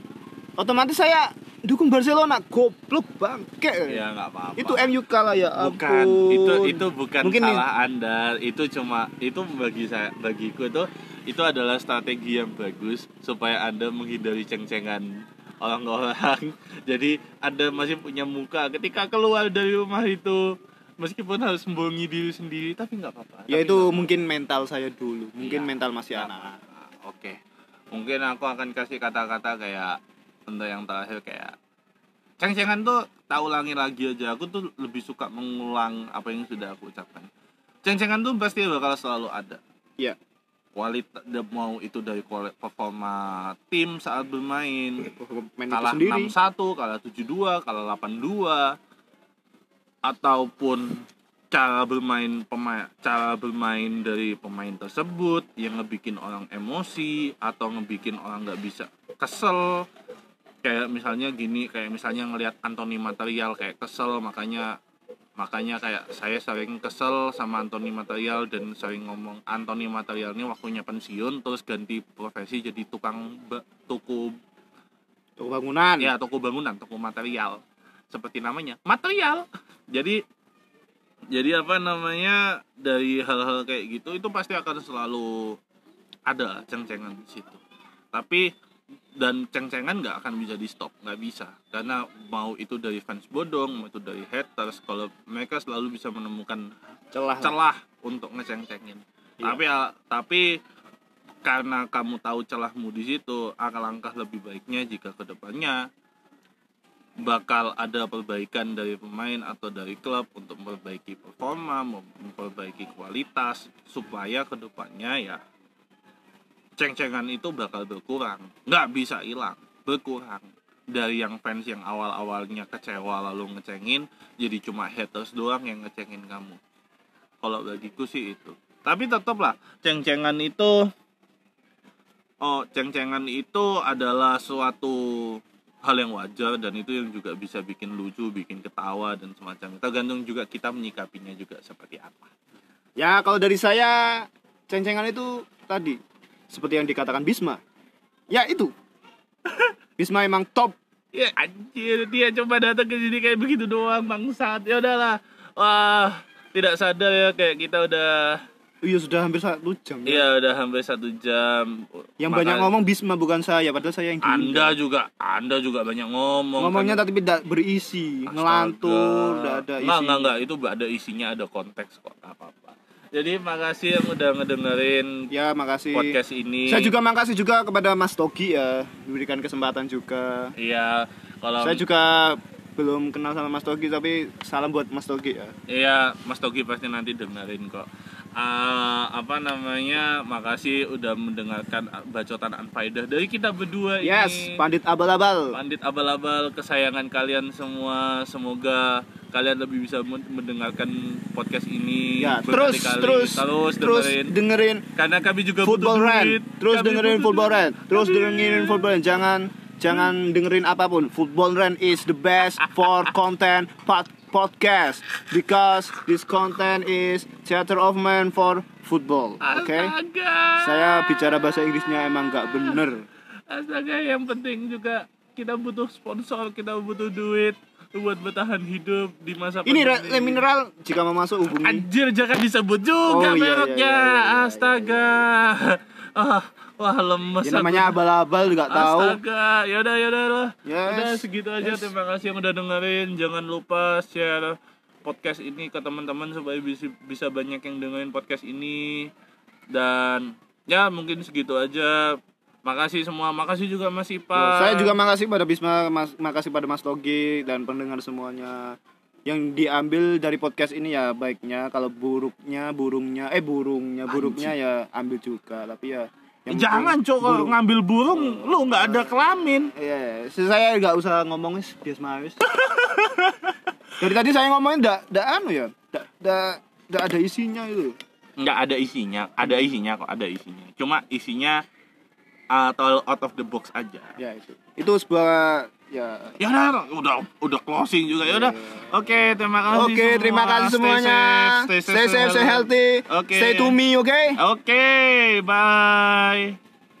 Otomatis saya dukung Barcelona goblok bangke. Ya nggak apa-apa. Itu MU kalah ya bukan ampun. itu itu bukan Mungkin salah anda. Itu cuma itu bagi saya bagiku itu itu adalah strategi yang bagus supaya anda menghindari ceng-cengan orang-orang. Jadi anda masih punya muka ketika keluar dari rumah itu meskipun harus sembunyi diri sendiri tapi nggak apa-apa. Ya Tapi itu mungkin mental saya dulu. Mungkin Iya. mental masih Nggak anak apa-apa. oke. Mungkin aku akan kasih kata-kata kayak untuk yang terakhir kayak ceng-cengan tuh tak ulangi lagi aja. Aku tuh lebih suka mengulang apa yang sudah aku ucapkan. Ceng-cengan tuh pasti bakal selalu ada. Iya. kualitas mau itu dari performa tim saat bermain. Main itu kalah sendiri. 6-1, kalah 7-2, kalah 8-2 ataupun cara bermain pemain cara bermain dari pemain tersebut yang ngebikin orang emosi atau ngebikin orang nggak bisa kesel kayak misalnya gini kayak misalnya ngelihat Anthony Material kayak kesel makanya makanya kayak saya sering kesel sama Anthony Material dan sering ngomong Anthony Material ini waktunya pensiun terus ganti profesi jadi tukang tuku Toko bangunan. ya toko bangunan toko material. Seperti namanya material. Jadi jadi apa namanya dari hal-hal kayak gitu itu pasti akan selalu ada ceng-cengan di situ. Tapi dan ceng-cengan nggak akan bisa di stop nggak bisa karena mau itu dari fans bodong mau itu dari haters kalau mereka selalu bisa menemukan Celah. celah untuk ngeceng-cengin Iya. tapi ya- tapi karena kamu tahu celahmu di situ alangkah lebih baiknya jika ke depannya bakal ada perbaikan dari pemain atau dari klub untuk memperbaiki performa memperbaiki kualitas supaya ke depannya ya ceng-cengan itu bakal berkurang. Nggak bisa hilang berkurang. Dari yang fans yang awal-awalnya kecewa lalu ngecengin jadi cuma haters doang yang ngecengin kamu. Kalau bagiku sih itu. Tapi tetaplah ceng-cengan itu oh ceng-cengan itu adalah suatu hal yang wajar dan itu yang juga bisa bikin lucu bikin ketawa dan semacamnya tergantung juga kita menyikapinya juga seperti apa. Ya kalau dari saya ceng-cengan itu tadi seperti yang dikatakan Bisma. Ya itu. Bisma emang top. ya anjir dia coba datang ke sini kayak begitu doang bangsat ya udahlah wah tidak sadar ya kayak kita udah Iya sudah hampir satu jam. ya. Iya udah hampir satu jam. Yang Maka- banyak ngomong Bisma bukan saya, padahal saya yang diundang. Anda juga, Anda juga banyak ngomong. Ngomongnya kan. tapi tidak berisi, Astaga. ngelantur, tidak ada isi. Enggak, enggak, enggak, itu ada isinya, ada konteks kok, nggak apa-apa. Jadi makasih yang udah ngedengerin Ya makasih. podcast ini. Saya juga makasih juga kepada Mas Togi ya diberikan kesempatan juga. Iya, kalau Saya juga belum kenal sama Mas Togi tapi salam buat Mas Togi ya. Iya, Mas Togi pasti nanti dengerin kok. Ah, apa namanya? Makasih udah mendengarkan bacotan Anfaidah dari kita berdua Yes, ini. pandit abal-abal. Pandit abal-abal kesayangan kalian semua. Semoga kalian lebih bisa men- mendengarkan podcast ini Ya, terus terus terus terus dengerin. dengerin Karena kami juga Football butuh Rant. duit. Terus Kami dengerin Football. Rant. Terus Kami- dengerin Football Rant. Jangan jangan dengerin apa pun. Football Rant is the best for content pod podcast because this content is theater of man for football. Oke? Astaga. Saya bicara bahasa Inggrisnya emang nggak bener. Astaga, yang penting juga kita butuh sponsor, kita butuh duit buat bertahan hidup di masa Ini pandemi. le mineral jika mau masuk hubungi. Anjir, jangan disebut juga Oh, iya, mereknya. iya, iya, iya, iya, Astaga. Ah, wah lemes. Ya, namanya abal-abal nggak tahu. Astaga, yaudah yaudah lah. Yes, Udah segitu aja. yes. Terima kasih yang udah dengerin. Jangan lupa share podcast ini ke teman-teman supaya bisa bisa banyak yang dengerin podcast ini. Dan ya mungkin segitu aja. Makasih semua. Makasih juga Mas Ipa. Saya juga makasih pada Bisma, mas, makasih pada Mas Togi dan pendengar semuanya. Yang diambil dari podcast ini ya baiknya, kalau buruknya, burungnya, eh burungnya, buruknya ya ambil juga. Tapi ya yang Jangan cok burung- ngambil burung lu nggak ada kelamin. Iya, iya. saya nggak usah ngomong wis, Bisma wis. Dari tadi saya ngomongin ndak ndak anu ya, ndak ada isinya itu. nggak ada isinya ada isinya kok ada isinya cuma isinya total out of the box aja Ya itu. Itu sebuah ya ya udah udah udah closing juga ya udah Iya. oke terima kasih Oke, semua. terima kasih Stay semuanya. safe, Stay safe, stay healthy. Oke. Stay to me, oke? oke bye